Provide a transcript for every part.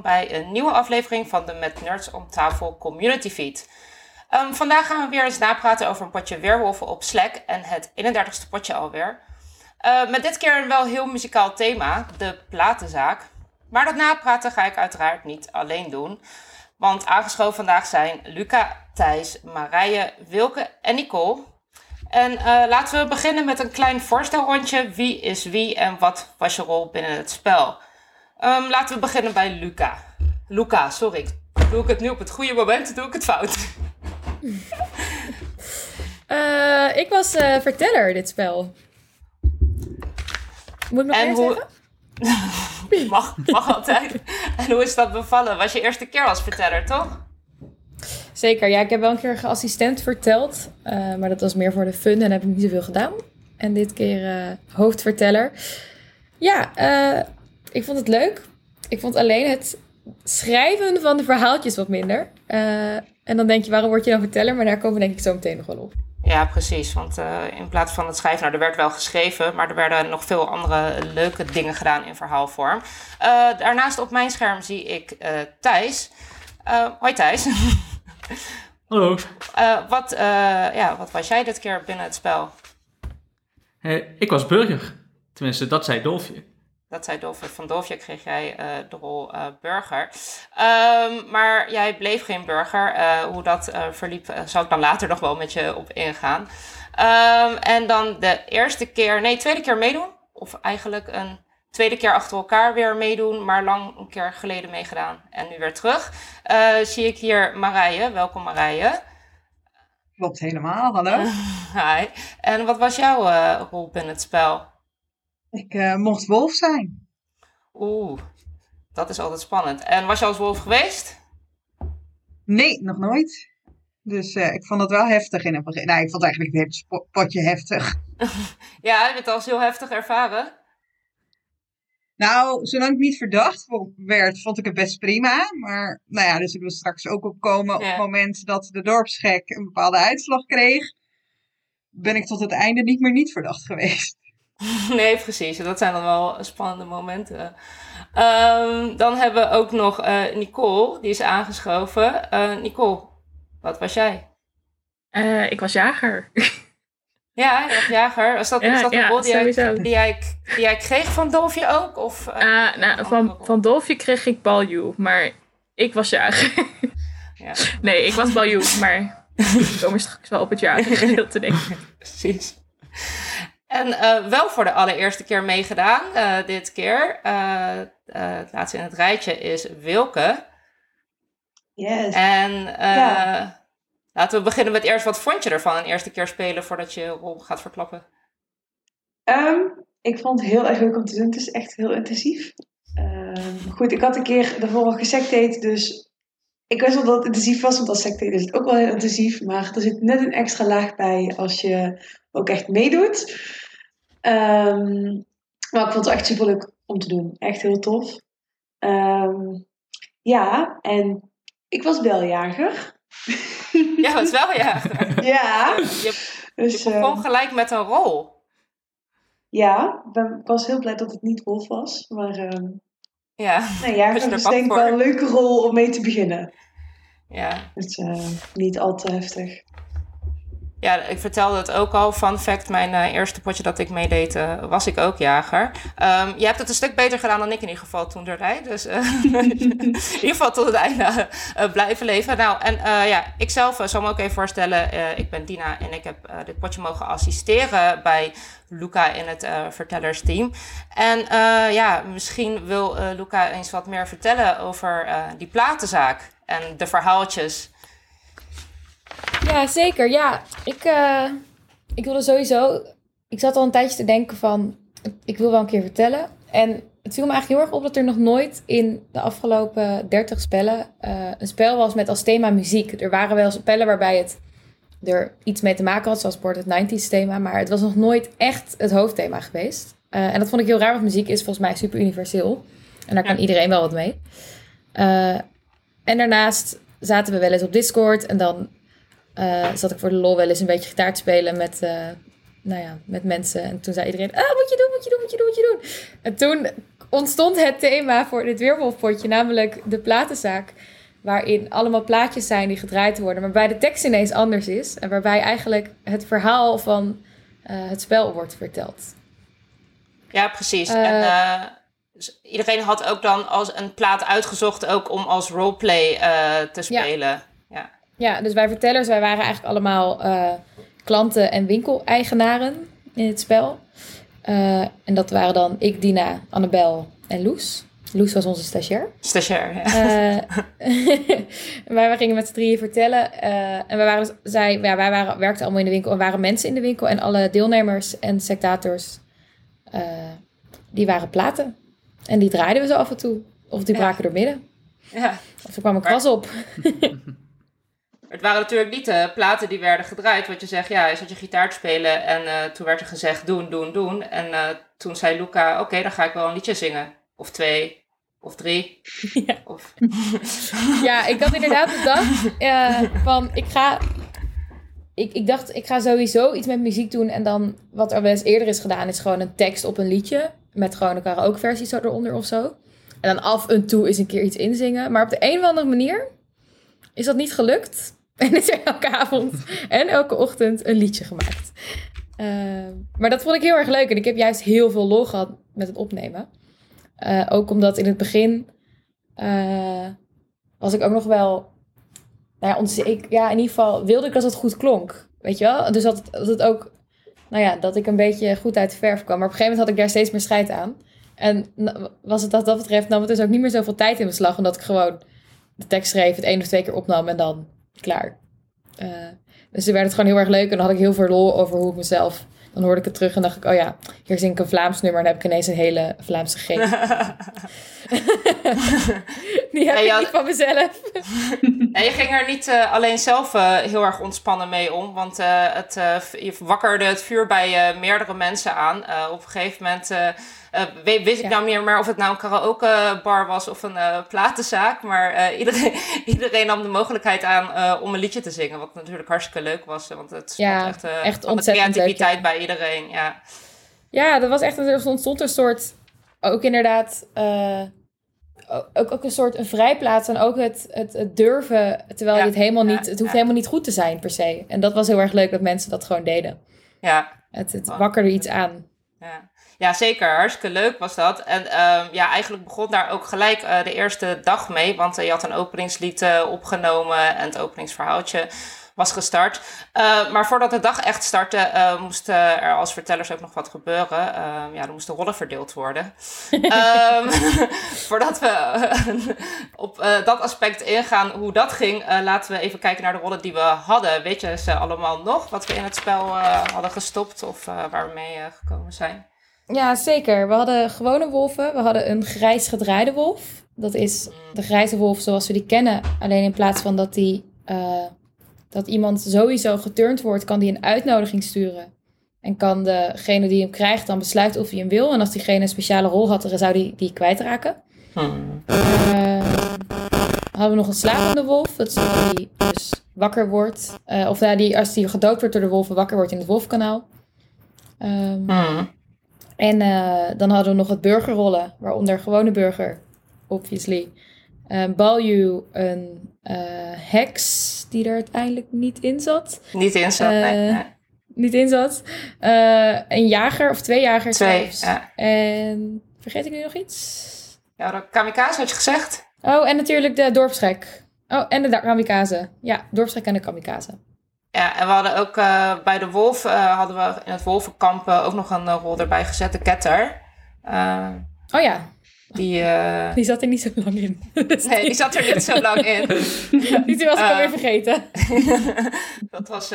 bij een nieuwe aflevering van de Met Nerds om tafel Community Feed. Um, vandaag gaan we weer eens napraten over een potje weerwolven op Slack en het 31ste potje alweer. Uh, met dit keer een wel heel muzikaal thema, de platenzaak. Maar dat napraten ga ik uiteraard niet alleen doen. Want aangeschoven vandaag zijn Luca, Thijs, Marije, Wilke en Nicole. En uh, laten we beginnen met een klein voorstelrondje. Wie is wie en wat was je rol binnen het spel? Um, laten we beginnen bij Luca. Luca, sorry. Doe ik het nu op het goede moment, doe ik het fout. Uh, ik was uh, verteller dit spel. Moet ik nog en hoe... zeggen? mag, mag altijd. en hoe is dat bevallen? Was je eerste keer als verteller, toch? Zeker, ja. Ik heb wel een keer geassistent verteld. Uh, maar dat was meer voor de fun en heb ik niet zoveel gedaan. En dit keer hoofdverteller. Ja, ik vond het leuk. Ik vond alleen het schrijven van de verhaaltjes wat minder. Uh, en dan denk je, waarom word je dan verteller? Maar daar komen we denk ik zo meteen nog wel op. Ja, precies. Want uh, in plaats van het schrijven, nou, er werd wel geschreven, maar er werden nog veel andere leuke dingen gedaan in verhaalvorm. Uh, daarnaast op mijn scherm zie ik Thijs. hoi Thijs. Hallo. wat, ja, wat was jij dit keer binnen het spel? ik was burger. Tenminste, dat zei Dolfje. Dat zei Dolf. Van Dolfje kreeg jij uh, de rol uh, burger. Um, maar jij bleef geen burger. Uh, hoe dat verliep, zal ik dan later nog wel met je op ingaan. Um, en dan de eerste keer, nee, tweede keer meedoen. Of eigenlijk een tweede keer achter elkaar weer meedoen, maar lang een keer geleden meegedaan. En nu weer terug. zie ik hier Marije. Welkom Marije. Klopt helemaal, hallo. Hi. En wat was jouw rol binnen het spel? Ik uh, mocht wolf zijn. Oeh, dat is altijd spannend. En was je als wolf geweest? Nee, nog nooit. Dus uh, ik vond het wel heftig in het begin. Nou, ik vond eigenlijk het potje heftig. ja, heb je het als heel heftig ervaren? Nou, zolang ik niet verdacht werd, vond ik het best prima. Maar, nou ja, dus ik wil straks ook opkomen op het moment dat de dorpsgek een bepaalde uitslag kreeg. Ben ik tot het einde niet meer niet verdacht geweest. nee, precies. Dat zijn dan wel spannende momenten. Um, dan hebben we ook nog uh, Nicole, die is aangeschoven. Uh, Nicole, wat was jij? Uh, ik was jager. ja, je was jager. Was dat, ja, was dat een rol die, jij, die, jij, die jij kreeg van Dolfje ook? Of, nou, van, van Dolfje kreeg ik Balju, maar ik was jager. ja. Nee, ik was Balju, maar ik kom er straks wel op het jagergedeelte, denk ik. Precies. En uh, wel voor de allereerste keer meegedaan uh, dit keer. Uh, het laatste in het rijtje is Wilke. Yes. En ja. laten we beginnen met eerst. Wat vond je ervan een eerste keer spelen voordat je rol gaat verklappen? Um, ik vond het heel erg leuk om te doen. Het is echt heel intensief. Um, goed, ik had een keer daarvoor al gesectate, dus ik wist wel dat het intensief was, want als sectate is het ook wel heel intensief. Maar er zit net een extra laag bij als je ook echt meedoet. Um, maar ik vond het echt super leuk om te doen. Echt heel tof. Um, ja, en ik was beljager. Ja, was weljager. ja. Je, dus, je begon uh, gelijk met een rol. Ja, ik was heel blij dat het niet Wolf was. Maar um, ja, nou is denk ik wel een leuke rol om mee te beginnen. Ja. Dus uh, niet al te heftig. Ja, ik vertelde het ook al. Fun fact, mijn uh, eerste potje dat ik meedeed, uh, was ik ook jager. Um, je hebt het een stuk beter gedaan dan ik in ieder geval toen erbij. Dus uh, in ieder geval tot het einde blijven leven. Nou, en ja, ik zelf zal me ook even voorstellen. ik ben Dina en ik heb dit potje mogen assisteren bij Luca in het vertellersteam. En ja, misschien wil Luca eens wat meer vertellen over die platenzaak en de verhaaltjes ja, zeker. Ja, ik, uh, ik wilde sowieso... Ik zat al een tijdje te denken van... Ik wil wel een keer vertellen. En het viel me eigenlijk heel erg op dat er nog nooit in de afgelopen 30 spellen... Uh, een spel was met als thema muziek. Er waren wel spellen waarbij het er iets mee te maken had, zoals Sport het 90s thema. Maar het was nog nooit echt het hoofdthema geweest. Uh, en dat vond ik heel raar, want muziek is volgens mij super universeel. En daar kan iedereen wel wat mee. en daarnaast zaten we wel eens op Discord en dan uh, zat ik voor de lol wel eens een beetje gitaar te spelen met, uh, nou ja, met mensen. En toen zei iedereen, ah, moet je doen, moet je doen, moet je doen, moet je doen. En toen ontstond het thema voor dit weerwolfpotje, namelijk de platenzaak. Waarin allemaal plaatjes zijn die gedraaid worden, maar waarbij de tekst ineens anders is. En waarbij eigenlijk het verhaal van uh, het spel wordt verteld. Ja, precies. En iedereen had ook dan als een plaat uitgezocht ook om als roleplay te spelen. Ja. ja. Ja. dus wij vertellers, wij waren eigenlijk allemaal klanten en winkeleigenaren in het spel. en dat waren dan ik, Dina, Annabel en Loes. Loes was onze stagiair. Stagiair, ja. Uh, wij gingen met z'n drieën vertellen. Uh, en wij, waren, dus, zij, ja, wij waren, werkten allemaal in de winkel en waren mensen in de winkel. En alle deelnemers en sectators, uh, die waren platen. En die draaiden we zo af en toe. Of die braken door midden. Ja. Of er kwam een kras op. Het waren natuurlijk niet de platen die werden gedraaid. Wat je zegt, ja, je zat je gitaar te spelen. En toen werd er gezegd, doen, doen, doen. En toen zei Luca, oké, dan ga ik wel een liedje zingen. Of twee. Of drie. Ja, of... ja ik had inderdaad bedacht uh, van ik ga... Ik, ik dacht, ik ga sowieso iets met muziek doen. En dan, wat er wel eens eerder is gedaan, is gewoon een tekst op een liedje. Met gewoon een karaoke-versie zo eronder of zo. En dan af en toe eens een keer iets inzingen. Maar op de een of andere manier is dat niet gelukt. En is er elke avond en elke ochtend een liedje gemaakt. Uh, maar dat vond ik heel erg leuk. En ik heb juist heel veel lol gehad met het opnemen. Uh, ook omdat in het begin uh, was ik ook nog wel. Nou ja, ja, in ieder geval wilde ik dat het goed klonk. Weet je wel? Dus dat het, dat het ook. Nou ja, dat ik een beetje goed uit de verf kwam. Maar op een gegeven moment had ik daar steeds meer scheid aan. En was het dat dat betreft, nam het dus ook niet meer zoveel tijd in beslag. Omdat ik gewoon de tekst schreef, het één of twee keer opnam en dan klaar. Uh, dus toen werd het gewoon heel erg leuk. En dan had ik heel veel lol over hoe ik mezelf dan hoorde ik het terug en dacht ik, oh ja, hier zing ik een Vlaams nummer en dan heb ik ineens een hele Vlaamse G. Die heb ik niet van mezelf. en je ging er niet uh, alleen zelf uh, heel erg ontspannen mee om, want het, je wakkerde het vuur bij meerdere mensen aan. op een gegeven moment uh, wist ik nou meer maar of het nou een karaokebar was of een uh, platenzaak. Maar uh, iedereen, iedereen nam de mogelijkheid aan om een liedje te zingen. Wat natuurlijk hartstikke leuk was. Want het ja, echt, echt ontzettend creativiteit leuk, bij iedereen. Ja. ja, dat was echt er ontstond een soort, ook inderdaad, ook, ook een soort een vrijplaats. En ook het, het, het durven, terwijl ja, je het helemaal niet, het hoeft helemaal niet goed te zijn per se. En dat was heel erg leuk dat mensen dat gewoon deden. Ja. Het, het wakkerde iets aan. Ja. Ja, zeker. Hartstikke leuk was dat. En uh, ja, eigenlijk begon daar ook gelijk uh, de eerste dag mee. Want uh, je had een openingslied eh, opgenomen en het openingsverhaaltje was gestart. maar voordat de dag echt startte, moest er als vertellers ook nog wat gebeuren. Ehm, ja, er moesten rollen verdeeld worden. um, voordat we op dat aspect ingaan, hoe dat ging, laten we even kijken naar de rollen die we hadden. Weet je ze allemaal nog, wat we in het spel hadden gestopt of waar we mee gekomen zijn? Ja, zeker. We hadden gewone wolven. We hadden een grijs gedraaide wolf. Dat is de grijze wolf zoals we die kennen. Alleen in plaats van dat, die, uh, dat iemand sowieso geturnd wordt, kan die een uitnodiging sturen. En kan degene die hem krijgt dan besluiten of hij hem wil. En als diegene een speciale rol had, dan zou die die kwijtraken. Hmm. Hadden we nog een slapende wolf. Dat is die dus wakker wordt. Uh, of nou, die, als die gedood wordt door de wolven, wakker wordt in het wolfkanaal. Um. En uh, dan hadden we nog het burgerrollen, waaronder gewone burger, obviously. Uh, Balju, een uh, heks die er uiteindelijk niet in zat. Niet in zat, nee, Niet in zat. een jager of twee jagers twee, Ja. En vergeet ik nu nog iets? Ja, de kamikaze had je gezegd. Oh, en natuurlijk de dorpsgek. Oh, en de kamikaze. Ja, dorpsgek en de kamikaze. Ja, en we hadden ook uh, bij de wolf, uh, hadden we in het wolvenkamp uh, ook nog een rol erbij gezet, de ketter. oh ja. Die, die zat er niet zo lang in. nee, die zat er niet zo lang in. die was ik alweer vergeten. dat was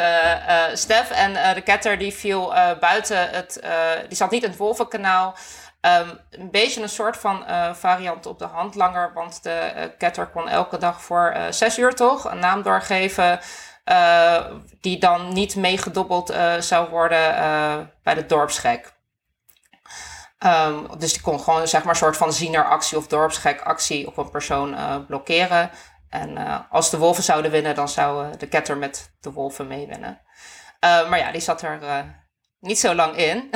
Stef en de ketter die viel buiten het, die zat niet in het wolvenkanaal. Um, een beetje een soort van variant op de hand langer, want de ketter kon elke dag voor zes uur toch een naam doorgeven uh, die dan niet meegedobbeld uh, zou worden uh, bij de dorpsgek. Um, dus die kon gewoon zeg maar een soort van zieneractie of dorpsgekactie op een persoon blokkeren. En als de wolven zouden winnen, dan zou de ketter met de wolven meewinnen. maar ja, die zat er niet zo lang in.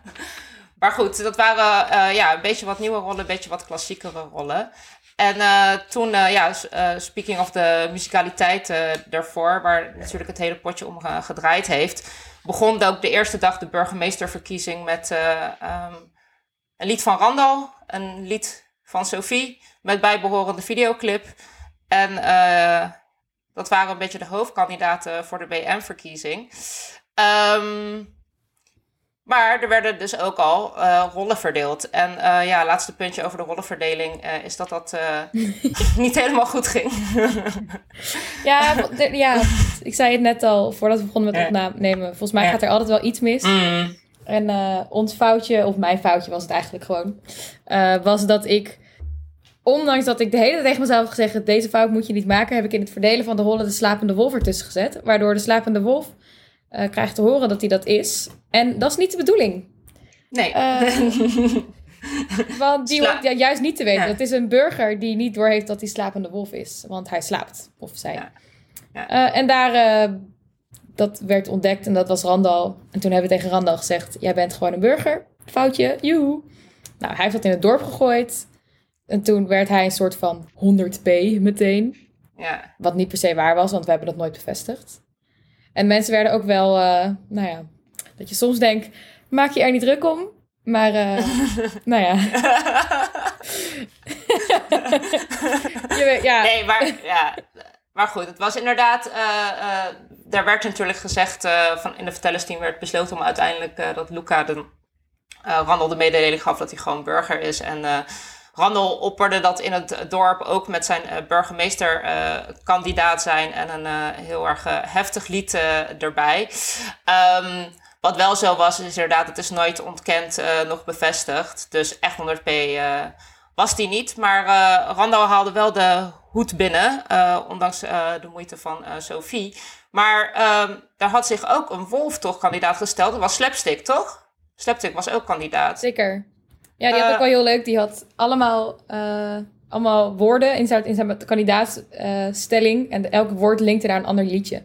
maar goed, dat waren ja, een beetje wat nieuwe rollen, een beetje wat klassiekere rollen. En uh, toen, uh, ja, speaking of de musicaliteit daarvoor, waar natuurlijk het hele potje om gedraaid heeft, begon ook de eerste dag de burgemeesterverkiezing met um, een lied van Randal, een lied van Sophie met bijbehorende videoclip. En dat waren een beetje de hoofdkandidaten voor de BM-verkiezing. Um, maar er werden dus ook al uh, rollen verdeeld. En uh, ja, laatste puntje over de rollenverdeling uh, is dat dat niet helemaal goed ging. ja, ja, ik zei het net al voordat we begonnen met opnemen. Volgens mij gaat er altijd wel iets mis. Mm. En ons foutje, of mijn foutje was het eigenlijk gewoon, was dat ik ondanks dat ik de hele tijd tegen mezelf heb gezegd... deze fout moet je niet maken... heb ik in het verdelen van de rollen de slapende wolf ertussen gezet. Waardoor de slapende wolf uh, krijgt te horen dat hij dat is. En dat is niet de bedoeling. Nee. Uh, want die hoort ja, juist niet te weten. Het is een burger die niet doorheeft dat hij slapende wolf is. Want hij slaapt. Of zij. Ja. Ja. Uh, en daar... dat werd ontdekt en dat was Randal. En toen hebben we tegen Randal gezegd... jij bent gewoon een burger. Foutje. Joehoe. Nou, hij heeft dat in het dorp gegooid. En toen werd hij een soort van 100p meteen. Ja. Wat niet per se waar was, want we hebben dat nooit bevestigd. En mensen werden ook wel, uh, nou ja, dat je soms denkt, maak je er niet druk om. Maar, uh, nou ja. je weet, ja. Nee, maar, ja. maar goed, het was inderdaad, uh, daar werd natuurlijk gezegd, van in de vertellersteam werd besloten om uiteindelijk dat Luca de, Randall de mededeling gaf dat hij gewoon burger is. En Randall opperde dat in het dorp ook met zijn uh, burgemeesterkandidaat zijn en een uh, heel erg uh, heftig lied erbij. Um, wat wel zo was, is inderdaad, het is nooit ontkend, nog bevestigd. Dus echt 100p was die niet. Maar Randall haalde wel de hoed binnen, ondanks de moeite van Sophie. Maar um, daar had zich ook een wolf toch kandidaat gesteld. Dat was Slapstick, toch? Slapstick was ook kandidaat. Zeker. Ja, die had ook wel heel leuk. Die had allemaal, uh, allemaal woorden in zijn, in zijn kandidaatstelling. en elk woord linkte naar een ander liedje.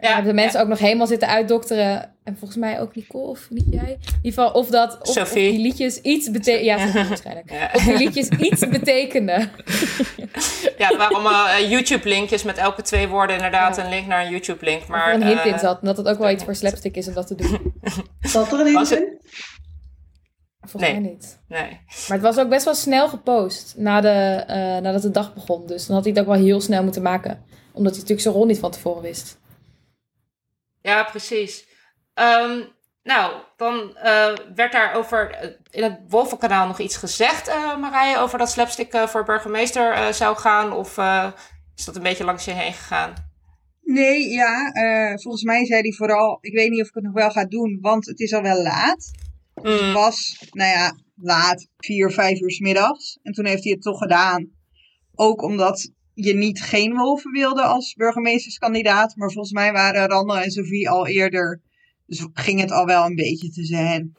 Ja, hebben de mensen ook nog helemaal zitten uitdokteren. En volgens mij ook Nicole, of niet jij? In ieder geval, of, dat, of, of die liedjes iets betekenen. Ja, Sophie waarschijnlijk. Ja. Of die liedjes iets betekenen. Ja, er waren allemaal uh, YouTube-linkjes met elke twee woorden inderdaad een link naar een YouTube-link. Maar er een hint in zat. En dat het ook wel iets voor slapstick is om dat te doen. Zat er een hint in? Volgens nee. mij niet. Nee. Maar het was ook best wel snel gepost na de, uh, nadat de dag begon. Dus dan had hij het ook wel heel snel moeten maken. Omdat hij natuurlijk zijn rol niet van tevoren wist. Ja, precies. Um, nou, dan uh, werd daar over eh, in het Wolvenkanaal nog iets gezegd, uh, Marije, over dat slapstick voor burgemeester zou gaan? Of is dat een beetje langs je heen gegaan? Nee, ja, volgens mij zei hij vooral, ik weet niet of ik het nog wel ga doen, want het is al wel laat. Dus het mm. was, nou ja, laat, vier, vijf uur s middags. En toen heeft hij het toch gedaan. Ook omdat je niet geen wolven wilde als burgemeesterskandidaat. Maar volgens mij waren Randall en Sophie al eerder. Dus ging het al wel een beetje te zijn.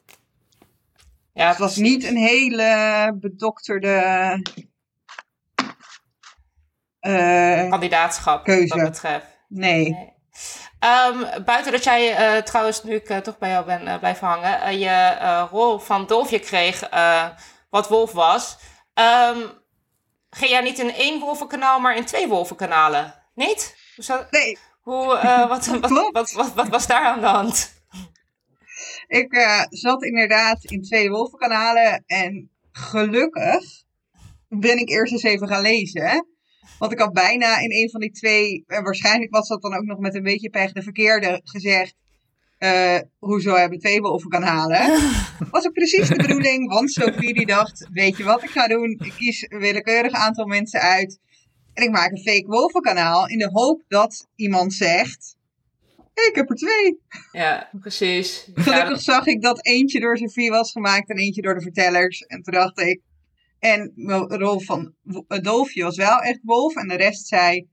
Ja, het was niet een hele bedokterde. Uh, Kandidaatschap, keuze. wat betreft. nee. Um, buiten dat jij uh, trouwens, nu ik uh, toch bij jou ben uh, blijven hangen, je rol van Dolfje kreeg, wat Wolf was. Um, ging jij niet in één wolvenkanaal, maar in twee wolvenkanalen? Niet? Hoe nee. Hoe, wat, wat, wat, wat, wat, was daar aan de hand? Ik zat inderdaad in twee wolvenkanalen en gelukkig ben ik eerst eens even gaan lezen. Want ik had bijna in een van die twee, en waarschijnlijk was dat dan ook nog met een beetje pech de verkeerde, gezegd. Uh, hoezo hebben twee boven kan halen. Was ook precies de bedoeling, want Sophie die dacht, weet je wat ik ga doen? Ik kies een willekeurig aantal mensen uit en ik maak een fake wolvenkanaal in de hoop dat iemand zegt, ik heb er twee. Ja, precies. Gelukkig zag ik dat eentje door Sophie was gemaakt en eentje door de vertellers. En toen dacht ik, en rol van Dolfje was wel echt Wolf. En de rest zei...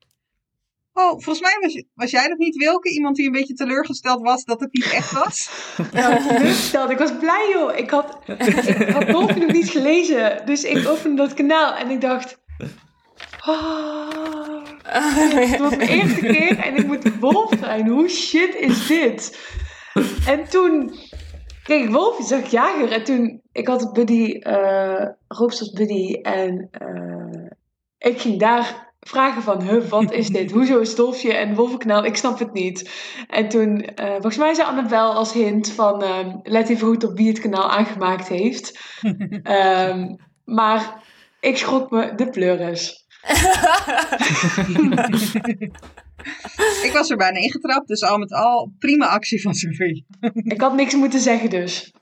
Oh, volgens mij was, jij dat niet, Wilke? Iemand die een beetje teleurgesteld was dat het niet echt was? Teleurgesteld. Ik was blij, joh. Ik had, ik nog niet gelezen. Dus ik opende dat kanaal en ik dacht... Oh, het was mijn eerste keer en ik moet Wolf zijn. Hoe shit is dit? En toen kreeg ik Wolfje, zag ik Jager. En toen, ik had Buddy, uh, als Buddy. En uh, ik ging daar vragen van, huh, wat is dit? Hoezo is Dolfje en Wolvenkanaal? Ik snap het niet. En toen, uh, volgens mij zei Annabel als hint van, let even goed op wie het kanaal aangemaakt heeft. um, maar ik schrok me de pleuris. ik was er bijna ingetrapt, dus al met al prima actie van Sophie. ik had niks moeten zeggen dus.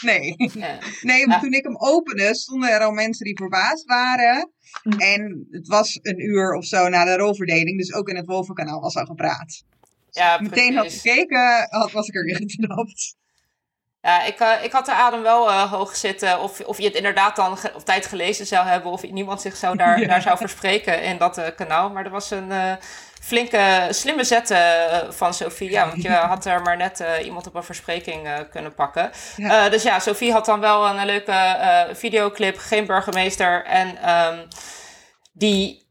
Nee. Nee, maar toen ik hem opende, stonden er al mensen die verbaasd waren. Hm. En het was een uur of zo na de rolverdeling, dus ook in het Wolvenkanaal was al gepraat. Ja, Meteen had gekeken, had, was ik erin getrapt. Ja, ik, uh, ik had de adem wel uh, hoog zitten. Of, of je het inderdaad dan op tijd gelezen zou hebben. Of niemand zich zou daar, daar zou verspreken in dat uh, kanaal. Maar er was een flinke, slimme zet van Sophie. Ja, want je had er maar net iemand op een verspreking kunnen pakken. dus ja, Sophie had dan wel een leuke videoclip. Geen burgemeester. En um, die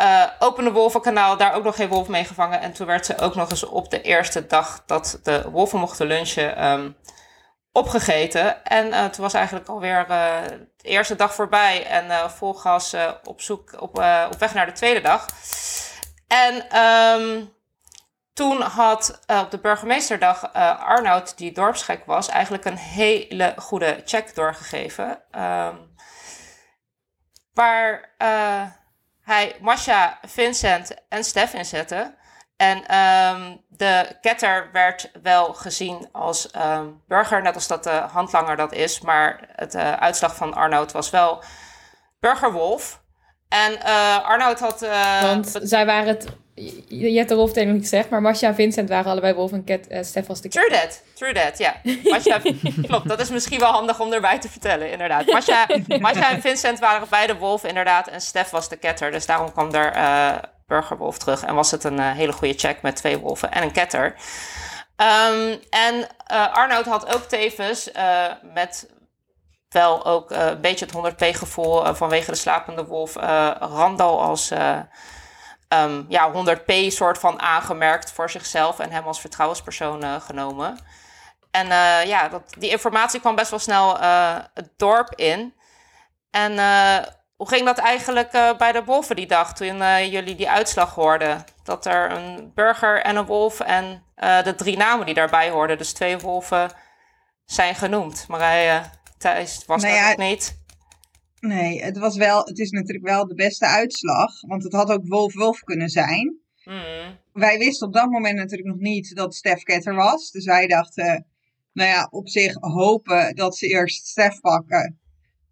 uh, opende wolvenkanaal, daar ook nog geen wolf mee gevangen. En toen werd ze ook nog eens op de eerste dag dat de wolven mochten lunchen um, opgegeten. En uh, toen was eigenlijk alweer uh, de eerste dag voorbij en vol gas op zoek op, op weg naar de tweede dag. En um, toen had op de burgemeesterdag Arnoud, die dorpsgek was, eigenlijk een hele goede check doorgegeven. Um, waar hij Masha, Vincent en Stef inzette. En um, de ketter werd wel gezien als burger, net als dat de handlanger dat is. Maar het uh, uitslag van Arnoud was wel burgerwolf. En uh, Arnoud had... Uh, Want zij waren het je hebt de rolverdeling niet gezegd, maar Masha en Vincent waren allebei Wolf en Cat, uh, Stef was de True that, true that, ja. Masha, klopt, dat is misschien wel handig om erbij te vertellen, inderdaad. Masha, Masha en Vincent waren beide Wolf, inderdaad, en Stef was de ketter. Dus daarom kwam er uh, Burgerwolf terug en was het een uh, hele goede check met twee wolven en een ketter. Um, en Arnoud had ook tevens met wel ook een beetje het 100p gevoel vanwege de slapende wolf Randal als um, ja, 100p soort van aangemerkt voor zichzelf en hem als vertrouwenspersoon uh, genomen. En uh, ja, dat, die informatie kwam best wel snel uh, het dorp in. En hoe ging dat eigenlijk bij de wolven die dag toen jullie die uitslag hoorden? Dat er een burger en een wolf en de drie namen die daarbij hoorden, dus twee wolven, zijn genoemd. Marije, Thijs, was nou dat niet? Nee, het, was wel, het is natuurlijk wel de beste uitslag. Want het had ook Wolf-Wolf kunnen zijn. Mm. Wij wisten op dat moment natuurlijk nog niet dat Stef Ketter was. Dus wij dachten, nou ja, op zich hopen dat ze eerst Stef pakken.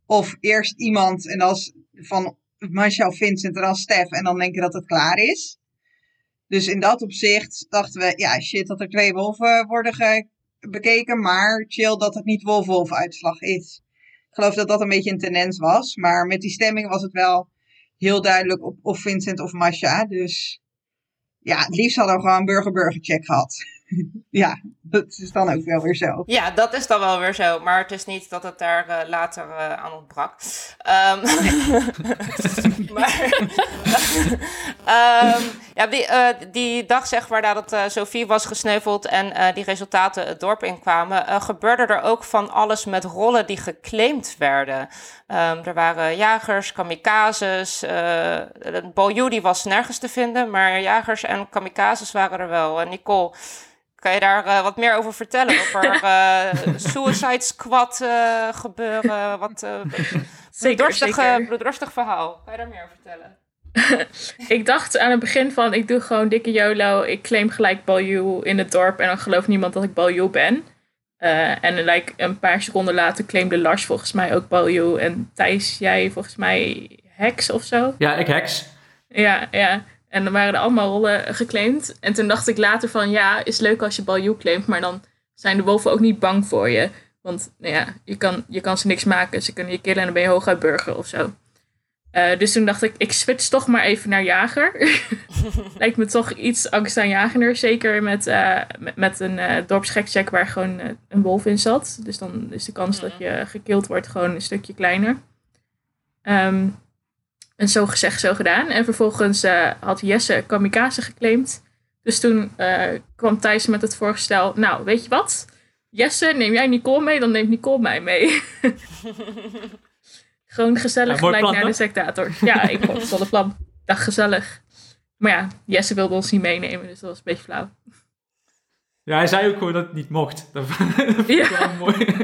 Of eerst iemand en als van Marshall Vincent en dan Stef. En dan denken dat het klaar is. Dus in dat opzicht dachten we, ja shit dat er twee wolven worden bekeken. Maar chill dat het niet Wolf-Wolf uitslag is geloof dat dat een beetje een tendens was. Maar met die stemming was het wel heel duidelijk op of Vincent of Masha. Dus ja, het liefst hadden we gewoon burger-burger check gehad. ja, dat is dan ook wel weer zo. Ja, dat is dan wel weer zo. Maar het is niet dat het daar uh, later uh, aan ontbrak. Um, maar um, ja, die, uh, die dag zeg maar Sophie was gesneuveld en die resultaten het dorp inkwamen, gebeurde er ook van alles met rollen die geclaimd werden. Um, er waren jagers, kamikazes. Uh, was nergens te vinden, maar jagers en kamikazes waren er wel. En Nicole, kan je daar uh, wat meer over vertellen? Over uh, Suicide Squad uh, gebeuren? Wat bloeddorstig, bloeddorstig verhaal. Kan je daar meer over vertellen? ik dacht aan het begin van, ik doe gewoon dikke YOLO. Ik claim gelijk Balju in het dorp en dan gelooft niemand dat ik Balju ben. en like, een paar seconden later claimde Lars volgens mij ook Balju. En Thijs, jij volgens mij Hex of zo? Ja, ik Hex. Ja, ja. En dan waren er allemaal rollen geclaimd. En toen dacht ik later van ja, is leuk als je Baljoe claimt, maar dan zijn de wolven ook niet bang voor je. Want nou ja, je kan, je kan ze niks maken. Ze kunnen je killen en dan ben je hooguit burger of zo. Uh, dus toen dacht ik, ik switch toch maar even naar jager. Lijkt me toch iets angstaanjagender. Zeker met, uh, met, met, een uh, dorpsgekcheck waar gewoon een wolf in zat. Dus dan is de kans dat je gekild wordt gewoon een stukje kleiner. Um, en zo gezegd, zo gedaan. En vervolgens uh, had Jesse kamikaze geclaimd. Dus toen uh, kwam Thijs met het voorstel, nou, weet je wat? Jesse, neem jij Nicole mee, dan neemt Nicole mij mee. Gewoon gezellig ja, gelijk naar de sectator. Ja, ik vond het wel een plan. Dag gezellig. Maar ja, Jesse wilde ons niet meenemen, dus dat was een beetje flauw. Ja, hij zei ook gewoon dat het niet mocht. Dat vind ik wel een mooi,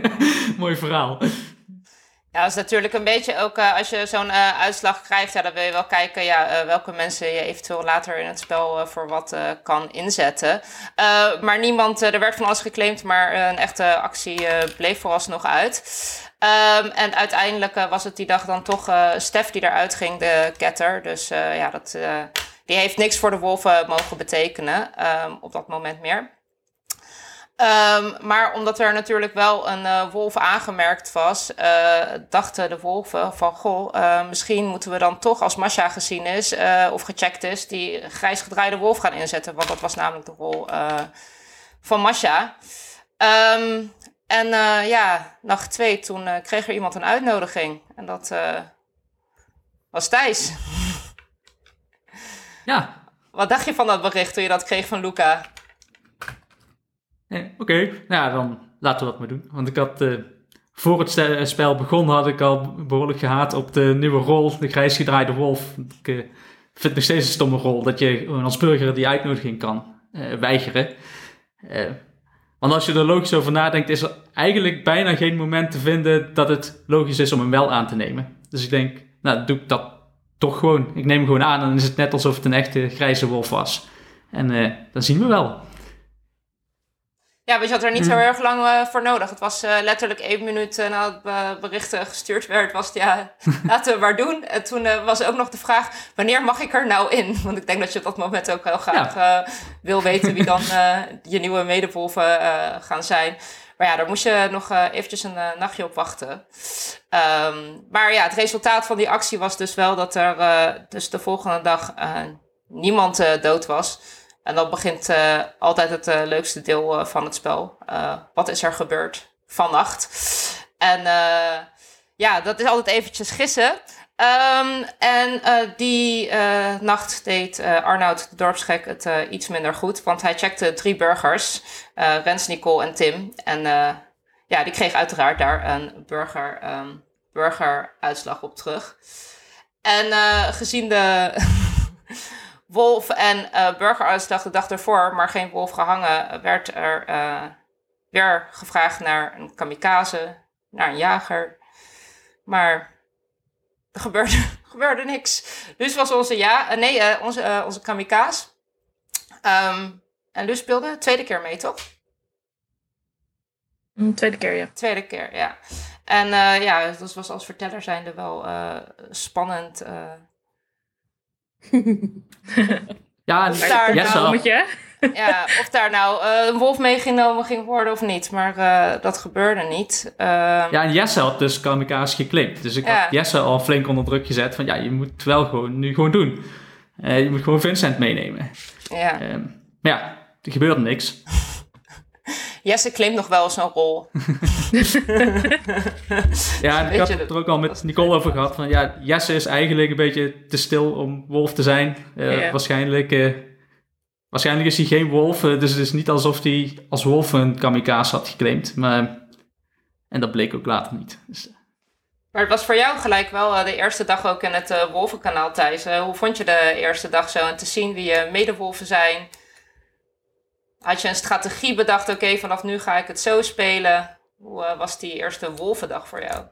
mooi verhaal. Ja, dat is natuurlijk een beetje ook uh, als je zo'n uh, uitslag krijgt, ja, dan wil je wel kijken ja, uh, welke mensen je eventueel later in het spel voor wat kan inzetten. maar niemand, er werd van alles geclaimd, maar een echte actie bleef vooralsnog uit. Um, en uiteindelijk was het die dag dan toch Stef die eruit ging, de ketter. Dus ja, dat, die heeft niks voor de wolven mogen betekenen um, op dat moment meer. Um, maar omdat er natuurlijk wel een uh, wolf aangemerkt was, uh, dachten de wolven van goh, uh, misschien moeten we dan toch als Masha gezien is of gecheckt is, die grijs gedraaide wolf gaan inzetten. Want dat was namelijk de rol van Masha. Um, en ja, nacht twee, toen kreeg er iemand een uitnodiging. En dat was Thijs. Ja. Wat dacht je van dat bericht toen je dat kreeg van Luca? Oké, nou dan laten we dat maar doen. Want ik had, uh, voor het eh, spel begon, had ik al behoorlijk gehaat op de nieuwe rol, de grijs gedraaide wolf. Ik uh, vind het nog steeds een stomme rol, dat je als burger die uitnodiging kan weigeren. want als je er logisch over nadenkt, is er eigenlijk bijna geen moment te vinden dat het logisch is om hem wel aan te nemen. Dus ik denk, nou, doe ik dat toch gewoon. Ik neem hem gewoon aan en dan is het net alsof het een echte grijze wolf was. En dan zien we wel. Ja, want je had er niet zo hmm. erg lang uh, voor nodig. Het was uh, letterlijk één minuut uh, nadat het bericht gestuurd werd, was het ja, laten we maar doen. En toen was ook nog de vraag, wanneer mag ik er nou in? Want ik denk dat je op dat moment ook heel graag wil weten wie dan je nieuwe medewolven gaan zijn. Maar ja, daar moest je nog eventjes een nachtje op wachten. Um, maar ja, het resultaat van die actie was dus wel dat er dus de volgende dag niemand dood was. En dan begint uh, altijd het uh, leukste deel uh, van het spel. wat is er gebeurd vannacht? En ja, dat is altijd eventjes gissen. Um, en die nacht deed Arnoud de dorpsgek het iets minder goed. Want hij checkte drie burgers. Rens, Nicole en Tim. En ja, die kreeg uiteraard daar een burger, um, burgeruitslag op terug. En gezien de... wolf en uh, burgeruitslag de dag ervoor, maar geen wolf gehangen, werd er uh, weer gevraagd naar een kamikaze, naar een jager. Maar er gebeurde, gebeurde niks. Dus was onze ja, uh, nee, onze, onze kamikaze. Um, en Lus speelde tweede keer mee, toch? Mm, tweede keer, ja. Tweede keer, ja. En ja, dat was als verteller zijnde wel spannend ja, of daar, nou, ja, of daar nou uh, een wolf meegenomen ging worden of niet. Maar uh, dat gebeurde niet. Uh, ja, en Jesse had dus kamikaze geklikt. Dus ik ja. had Jesse al flink onder druk gezet van ja, je moet wel gewoon nu gewoon doen. je moet gewoon Vincent meenemen. Ja. Ehm, maar ja, er gebeurde niks. Jesse claimt nog wel zo'n rol. ja, ik had het er ook al met Nicole over gehad. Van, ja, Jesse is eigenlijk een beetje te stil om wolf te zijn. Uh, waarschijnlijk, uh, waarschijnlijk is hij geen wolf. Uh, dus het is niet alsof hij als wolf een kamikaze had geclaimd. Maar, en dat bleek ook later niet. Dus, maar het was voor jou gelijk wel de eerste dag ook in het Wolvenkanaal, Thijs. hoe vond je de eerste dag zo? En te zien wie je medewolven zijn had je een strategie bedacht, oké, vanaf nu ga ik het zo spelen. Hoe uh, was die eerste wolvendag voor jou?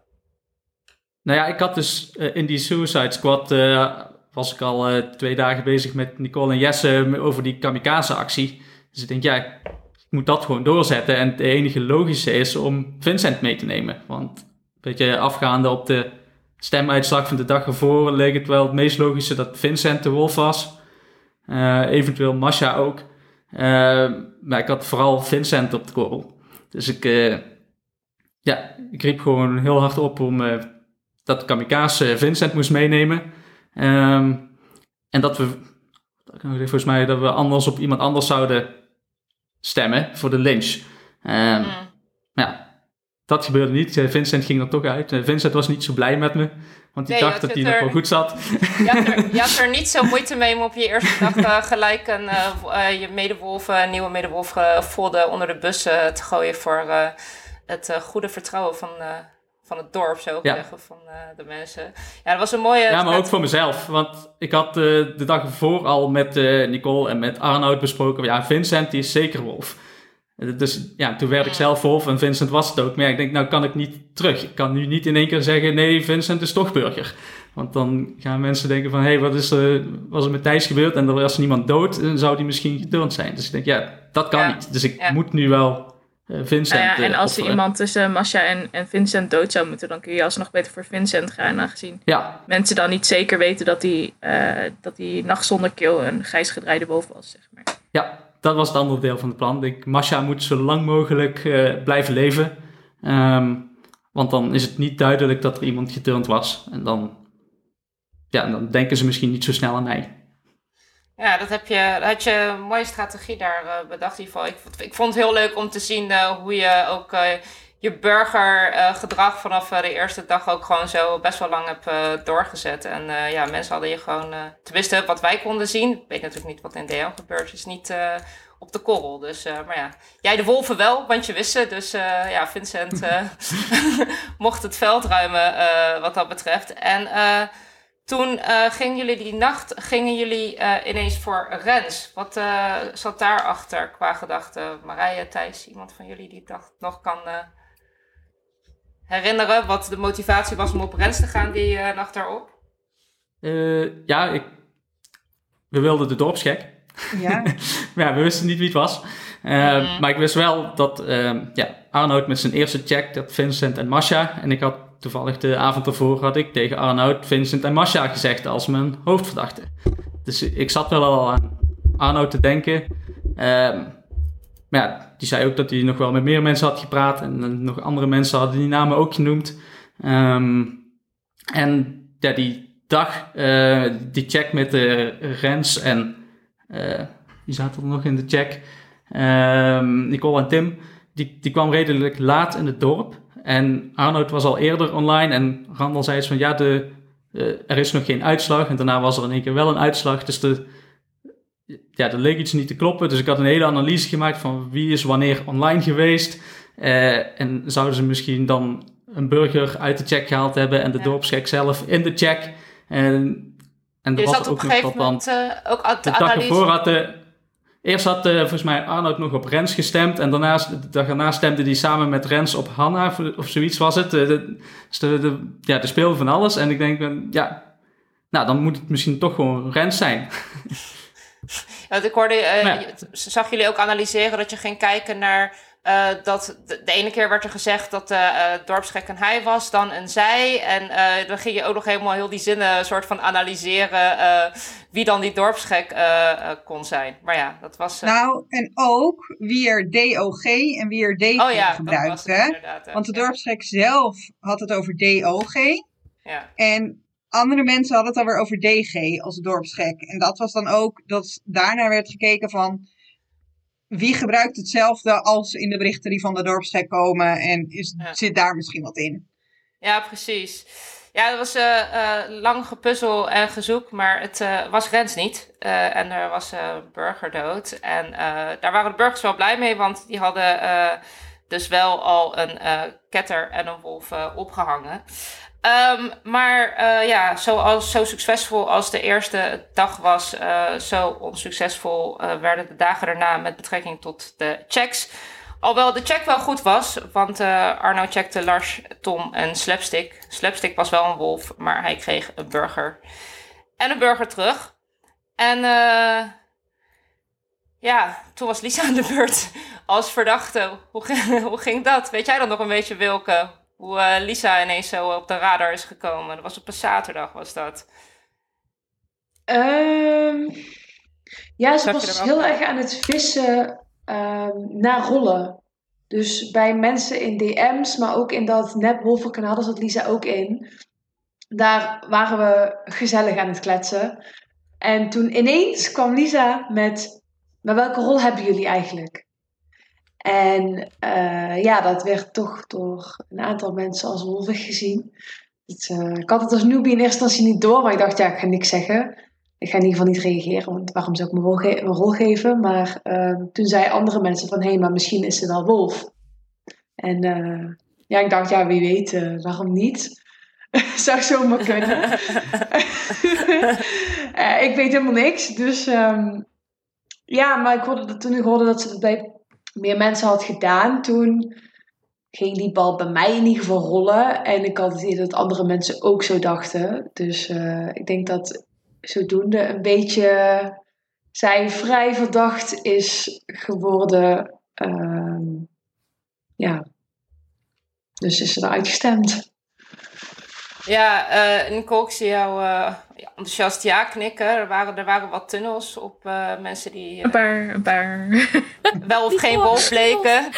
Nou ja, ik had dus uh, in die Suicide Squad, uh, was ik al twee dagen bezig met Nicole en Jesse over die kamikaze-actie. Dus ik denk, ja, ik moet dat gewoon doorzetten. En het enige logische is om Vincent mee te nemen. Want, weet je, afgaande op de stemuitslag van de dag ervoor leek het wel het meest logische dat Vincent de wolf was. eventueel Masha ook. Uh, maar ik had vooral Vincent op de korrel. Dus ik, uh, ja, ik riep gewoon heel hard op om uh, dat Kamikaze Vincent moest meenemen. Um, en dat we, volgens mij, dat we anders op iemand anders zouden stemmen voor de lynch. Um, ja, dat gebeurde niet. Vincent ging er toch uit. Vincent was niet zo blij met me. Want die dacht dat hij nog wel goed zat. Je had, er, je had, er, niet zo moeite mee om op je eerste dag uh, gelijk een, uh, je medewolf, uh, nieuwe medewolf gevoelde onder de bus te gooien voor het goede vertrouwen van, van het dorp, zo ja. zeggen, van de mensen. Ja, dat was een mooie... Ja, maar ook voor mezelf. Want ik had de dag ervoor al met Nicole en met Arnoud besproken. Ja, Vincent die is zeker wolf. Dus ja, toen werd ik zelf wolf en Vincent was het ook. Maar ik denk, nou kan ik niet terug. Ik kan nu niet in één keer zeggen, nee, Vincent is toch burger. Want dan gaan mensen denken van, hé, hey, wat is er, was er met Thijs gebeurd? En er was niemand dood, dan zou die misschien geturnd zijn. Dus ik denk, ja, dat kan niet. Dus ik moet nu wel uh, Vincent nou ja, En als er iemand tussen Masha en, en Vincent dood zou moeten, dan kun je alsnog beter voor Vincent gaan. Aangezien mensen dan niet zeker weten dat die, uh, dat die nacht zonder keel een grijs gedraaide wolf was, zeg maar. Ja, dat was het andere deel van het plan. Ik, Masha moet zo lang mogelijk uh, blijven leven. Um, want dan is het niet duidelijk dat er iemand geturnd was. En dan, ja, dan denken ze misschien niet zo snel aan mij. Ja, dat heb je, had je een mooie strategie daar uh, bedacht in geval. Ik, vond het heel leuk om te zien uh, hoe je ook je burgergedrag vanaf de eerste dag ook gewoon zo best wel lang hebt doorgezet. En ja, mensen hadden je gewoon, tenminste wat wij konden zien, ik weet natuurlijk niet wat in DL gebeurt, is niet op de korrel. Dus, uh, maar ja, jij de wolven wel, want je wist het. Dus uh, ja, Vincent uh, mocht het veld ruimen wat dat betreft. En toen gingen jullie die nacht, gingen jullie ineens voor Rens. Wat zat daarachter qua gedachte? Marije, Thijs, iemand van jullie die dacht nog kan herinneren wat de motivatie was om op Rens te gaan die nacht daarop? ja, ik, we wilden de dorpsgek. Ja. maar ja, we wisten niet wie het was. Uh, Maar ik wist wel dat uh, ja, Arnoud met zijn eerste check, dat Vincent en Masha. En ik had toevallig de avond ervoor had ik tegen Arnoud, Vincent en Masha gezegd als mijn hoofdverdachte. Dus ik zat wel al aan Arnoud te denken. Ehm, maar ja, die zei ook dat hij nog wel met meer mensen had gepraat. En nog andere mensen hadden die namen ook genoemd. Um, en ja, die dag, uh, die check met de Rens en uh, die zaten er nog in de check. Uh, Nicole en Tim, die, die kwam redelijk laat in het dorp. En Arnoud was al eerder online en Randall zei eens van ja, de, er is nog geen uitslag. En daarna was er in één keer wel een uitslag. Dus de, ja, er leek iets niet te kloppen. Dus ik had een hele analyse gemaakt van wie is wanneer online geweest. Uh, en zouden ze misschien dan een burger uit de check gehaald hebben en de ja. zelf in de check. En en er was ook nog dat dan... Uh, ook de dag ervoor had de... Eerst had uh, volgens mij Arnoud nog op Rens gestemd. En daarnaast, de dag daarna stemde hij samen met Rens op Hanna. Of zoiets was het. De, de, de, ja, de speelde van alles. En ik denk, ja... Nou, dan moet het misschien toch gewoon Rens zijn. Ja, ik hoorde, uh, ja. zag jullie ook analyseren dat je ging kijken naar uh, dat de, de, ene keer werd er gezegd dat de uh, dorpsgek een hij was, dan een zij. En uh, dan ging je ook nog helemaal heel die zinnen soort van analyseren wie dan die dorpsgek kon zijn. Maar ja, dat was... Nou, en ook wie er DOG en wie er DG oh, ja, gebruikte. Want de dorpsgek zelf had het over DOG. Ja. En andere mensen hadden het alweer over DG als dorpsgek. En dat was dan ook dat daarna werd gekeken van wie gebruikt hetzelfde als in de berichten die van de dorpsgek komen en is, zit daar misschien wat in? Ja, precies. Ja, dat was uh, uh, lang gepuzzel en gezoek, maar het uh, was Rens niet. en er was burger dood. En daar waren de burgers wel blij mee, want die hadden dus wel al een ketter en een wolf opgehangen. Um, maar uh, ja, zoals, zo succesvol als de eerste dag was, uh, zo onsuccesvol uh, werden de dagen daarna met betrekking tot de checks. Alhoewel de check wel goed was, want Arno checkte Lars, Tom en Slapstick. Slapstick was wel een wolf, maar hij kreeg een burger. En een burger terug. En ja, toen was Lisa aan de beurt als verdachte. Hoe, hoe ging dat? Weet jij dan nog een beetje, Wilke? Hoe uh, Lisa ineens zo op de radar is gekomen. Dat was op een zaterdag, was dat? Um, ja, ze was heel erg aan het vissen um, naar rollen. Dus bij mensen in DM's, maar ook in dat nepwolvenkanaal, daar zat Lisa ook in. Daar waren we gezellig aan het kletsen. En toen ineens kwam Lisa met, maar welke rol hebben jullie eigenlijk? En uh, ja, dat werd toch door een aantal mensen als wolvig gezien. het, uh, ik had het als newbie in eerste instantie niet door, maar ik dacht, ja, ik ga niks zeggen. Ik ga in ieder geval niet reageren, want waarom zou ik mijn rol, rol geven? Maar uh, toen zeiden andere mensen van, hé, hey, maar misschien is ze wel wolf. En ja, ik dacht, ja, wie weet, waarom niet? zou zomaar kunnen. ik weet helemaal niks, dus um, ja, maar ik hoorde dat, toen ik hoorde dat ze dat bij meer mensen had gedaan, toen ging die bal bij mij in ieder geval rollen. En ik had het idee dat andere mensen ook zo dachten. Dus uh, ik denk dat zodoende een beetje zij vrij verdacht is geworden. Uh, ja, dus is ze eruit gestemd. Ja, uh, Nicole, ik zie jou uh, enthousiast ja knikken. Er waren, er waren wat tunnels op uh, mensen die... een paar, een paar. wel of geen wolf bleken.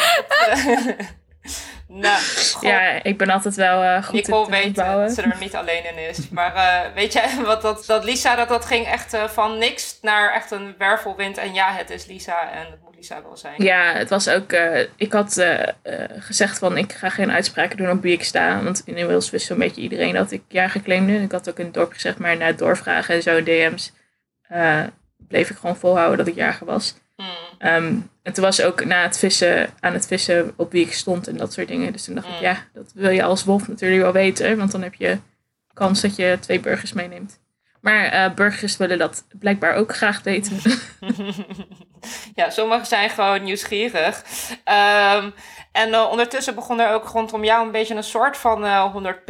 Nou, ja, ik ben altijd wel uh, goed Nicole in weet dat ze er niet alleen in is. Maar uh, weet jij wat dat, dat Lisa, dat, dat ging echt uh, van niks naar echt een wervelwind. En ja, het is Lisa en het moet Lisa wel zijn. Ja, het was ook... ik had gezegd van ik ga geen uitspraken doen op wie ik sta. Want inmiddels wist zo'n beetje iedereen dat ik ja geclaimde. Ik had ook in het dorp gezegd, maar na doorvragen en zo DM's... bleef ik gewoon volhouden dat ik jager was. Hmm. Um, en toen was ook na het vissen, aan het vissen op wie ik stond en dat soort dingen. Dus toen dacht ik, hmm. ja, dat wil je als wolf natuurlijk wel weten. Want dan heb je kans dat je twee burgers meeneemt. Maar uh, burgers willen dat blijkbaar ook graag weten. ja, sommigen zijn gewoon nieuwsgierig. Um, en uh, ondertussen begon er ook rondom jou een beetje een soort van uh, 100p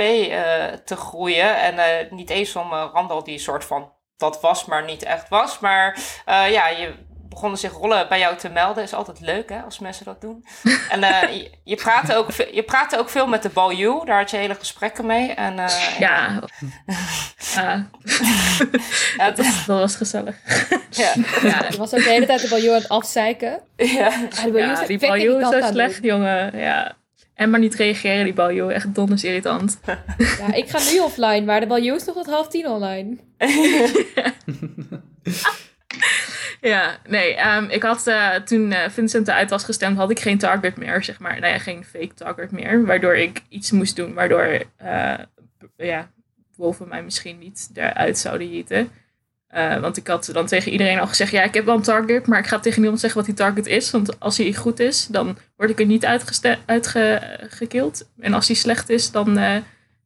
te groeien. En niet eens om Randal die een soort van dat was, maar niet echt was. Maar ja, je begonnen zich rollen bij jou te melden. Is altijd leuk hè, als mensen dat doen. En uh, je, je, praatte ook, je praatte ook veel met de Baljoe. Daar had je hele gesprekken mee. En, uh, ja. ja. ja dat, was gezellig. ja. ja. Je was ook de hele tijd de Baljoe aan het afzeiken. Ja, ja die Baljoe is zo slecht, jongen. Ja. En maar niet reageren, die Baljoe. Echt donders irritant. Ja, ik ga nu offline, maar de Baljoe is nog tot half tien online. ja, nee. Um, ik had uh, toen uh, Vincent eruit was gestemd, had ik geen target meer, zeg maar. Nou ja, geen fake target meer. Waardoor ik iets moest doen, waardoor uh, ja, wolven mij misschien niet eruit zouden jieten. want ik had dan tegen iedereen al gezegd, ja, ik heb wel een target, maar ik ga tegen niemand zeggen wat die target is. Want als hij goed is, dan word ik er niet uitgekild. en als hij slecht is, dan,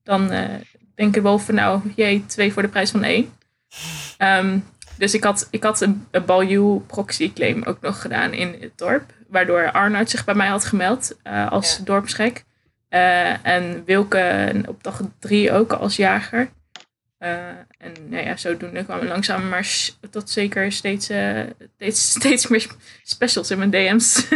dan denken wolven, nou, jee, twee voor de prijs van één. Um, dus ik had, ik had een, een Baljoe proxy claim ook nog gedaan in het dorp. Waardoor Arnoud zich bij mij had gemeld uh, als ja. dorpsgek. Uh, en Wilke op dag drie ook als jager. Uh, en nou ja, zodoende kwam langzaam maar tot zeker steeds, steeds, steeds meer specials in mijn DM's.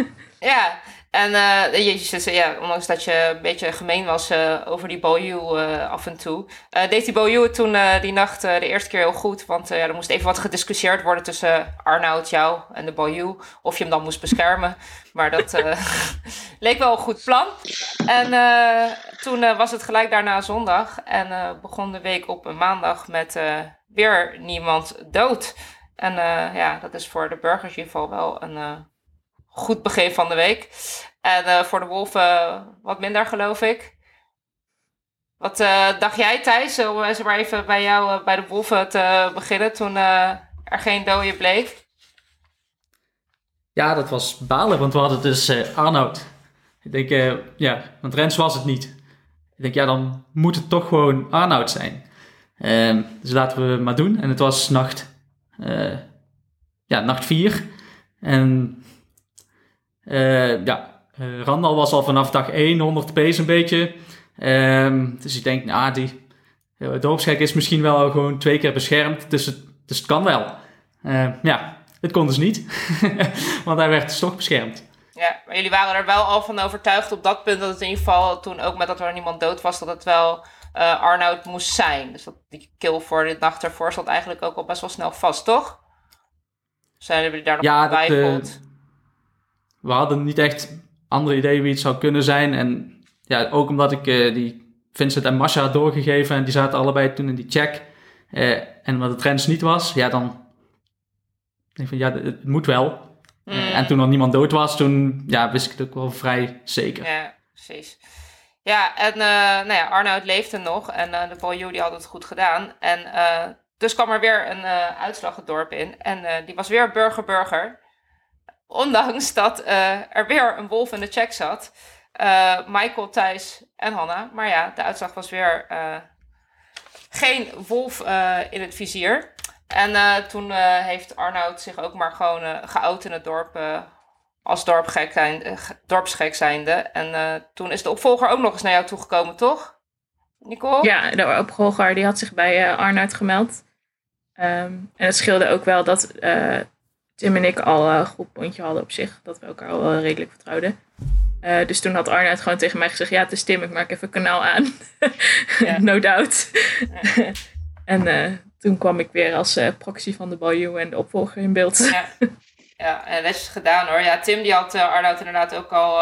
Ja, en uh, jezus, ja, ondanks dat je een beetje gemeen was uh, over die Boyu uh, af en toe, deed die Boyu toen die nacht de eerste keer heel goed. Want ja, er moest even wat gediscussieerd worden tussen Arnoud, jou en de Boyu. Of je hem dan moest beschermen. Maar dat leek wel een goed plan. En toen was het gelijk daarna zondag. En begon de week op een maandag met weer niemand dood. En ja, dat is voor de burgers in ieder geval wel een goed begin van de week. En uh, voor de wolven wat minder, geloof ik. Wat uh, dacht jij, Thijs, om uh, maar even bij jou bij de wolven te beginnen toen er geen dode bleek? Ja, dat was balen, want we hadden dus Arnoud. Ik denk, ja, want Rens was het niet. Ik denk, ja, dan moet het toch gewoon Arnoud zijn. Ehm, dus laten we maar doen. En het was nacht, ja, nacht vier. En uh, ja, uh, Randal was al vanaf dag 1 100 pace een beetje. Um, dus ik denk, nou, die dorpsgek is misschien wel gewoon twee keer beschermd. Dus het, dus het kan wel. Uh, ja, het kon dus niet. Want hij werd dus toch beschermd. Ja, maar jullie waren er wel al van overtuigd op dat punt dat het in ieder geval, toen ook met dat er niemand dood was, dat het wel uh, Arnoud moest zijn. Dus dat die kill voor de nacht ervoor zat eigenlijk ook al best wel snel vast, toch? Zijn jullie daar nog ja, getwijfeld? We hadden niet echt andere ideeën wie het zou kunnen zijn. En ja, ook omdat ik uh, die Vincent en Masha had doorgegeven en die zaten allebei toen in die check. Uh, en omdat het trends niet was, ja, dan denk ik van ja, het moet wel. Mm. en toen er niemand dood was, toen ja, wist ik het ook wel vrij zeker. Ja, precies. Ja, en nou ja, Arnoud leefde nog en de Baljoe die had het goed gedaan. En dus kwam er weer een uitslag het dorp in en die was weer burger-burger. Ondanks dat er weer een wolf in de check zat. Michael, Thijs en Hanna. Maar ja, de uitslag was weer geen wolf in het vizier. En toen heeft Arnoud zich ook maar gewoon geout in het dorp als dorpgek uh, dorpsgek zijnde. En uh, toen is de opvolger ook nog eens naar jou toegekomen, toch? Nicole? Ja, de opvolger die had zich bij uh, Arnoud gemeld. Um, en het scheelde ook wel dat Tim en ik al een goed pontje hadden op zich. Dat we elkaar al wel redelijk vertrouwden. dus toen had Arnoud gewoon tegen mij gezegd: Ja, het is Tim, ik maak even een kanaal aan. no doubt. en toen kwam ik weer als proxy van de Baljoe en de opvolger in beeld. Ja. Ja, en netjes gedaan hoor. Ja, Tim die had Arnoud inderdaad ook al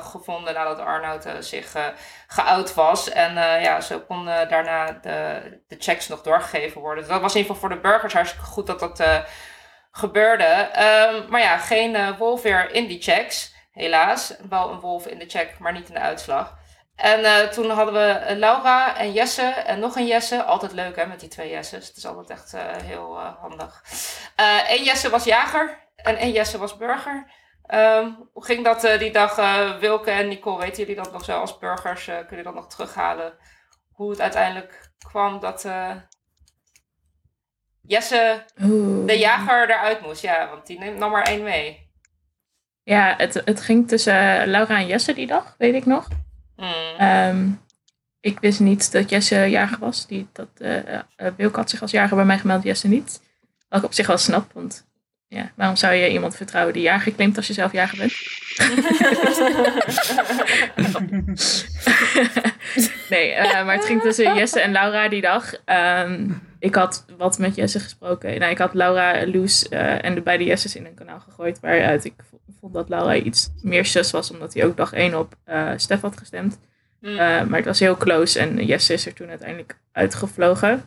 gevonden nadat Arnoud zich geout was. En ja, zo kon daarna de, de checks nog doorgegeven worden. Dus dat was in ieder geval voor de burgers hartstikke goed dat dat gebeurde. Um, maar ja, geen wolf weer in die checks, helaas. Wel een wolf in de check, maar niet in de uitslag. En toen hadden we Laura en Jesse en nog een Jesse. Altijd leuk hè, met die twee Jesses. Het is altijd echt heel handig. Eén Jesse was jager en, en Jesse was burger. Um, hoe ging dat uh, die dag, uh, Wilke en Nicole? Weten jullie dat nog zo als burgers? Uh, kunnen dat nog terughalen? Hoe het uiteindelijk kwam dat Jesse, Oeh. de jager, eruit moest. Ja, want die neemt nog maar één mee. Ja, het, het ging tussen Laura en Jesse die dag, weet ik nog. Mm. Um, ik wist niet dat Jesse jager was. Die, dat, Wilke had zich als jager bij mij gemeld, Jesse niet. Wat ik op zich wel snap, want ja, waarom zou je iemand vertrouwen die jager claimt als je zelf jager bent? nee, uh, maar het ging tussen Jesse en Laura die dag. Um, ik had wat met Jesse gesproken. Nou, ik had Laura, Loes uh, en de beide Jesses in een kanaal gegooid. Waaruit ik vond dat Laura iets meer sus was, omdat hij ook dag één op uh, Stef had gestemd. Mm. maar het was heel close en Jesse is er toen uiteindelijk uitgevlogen.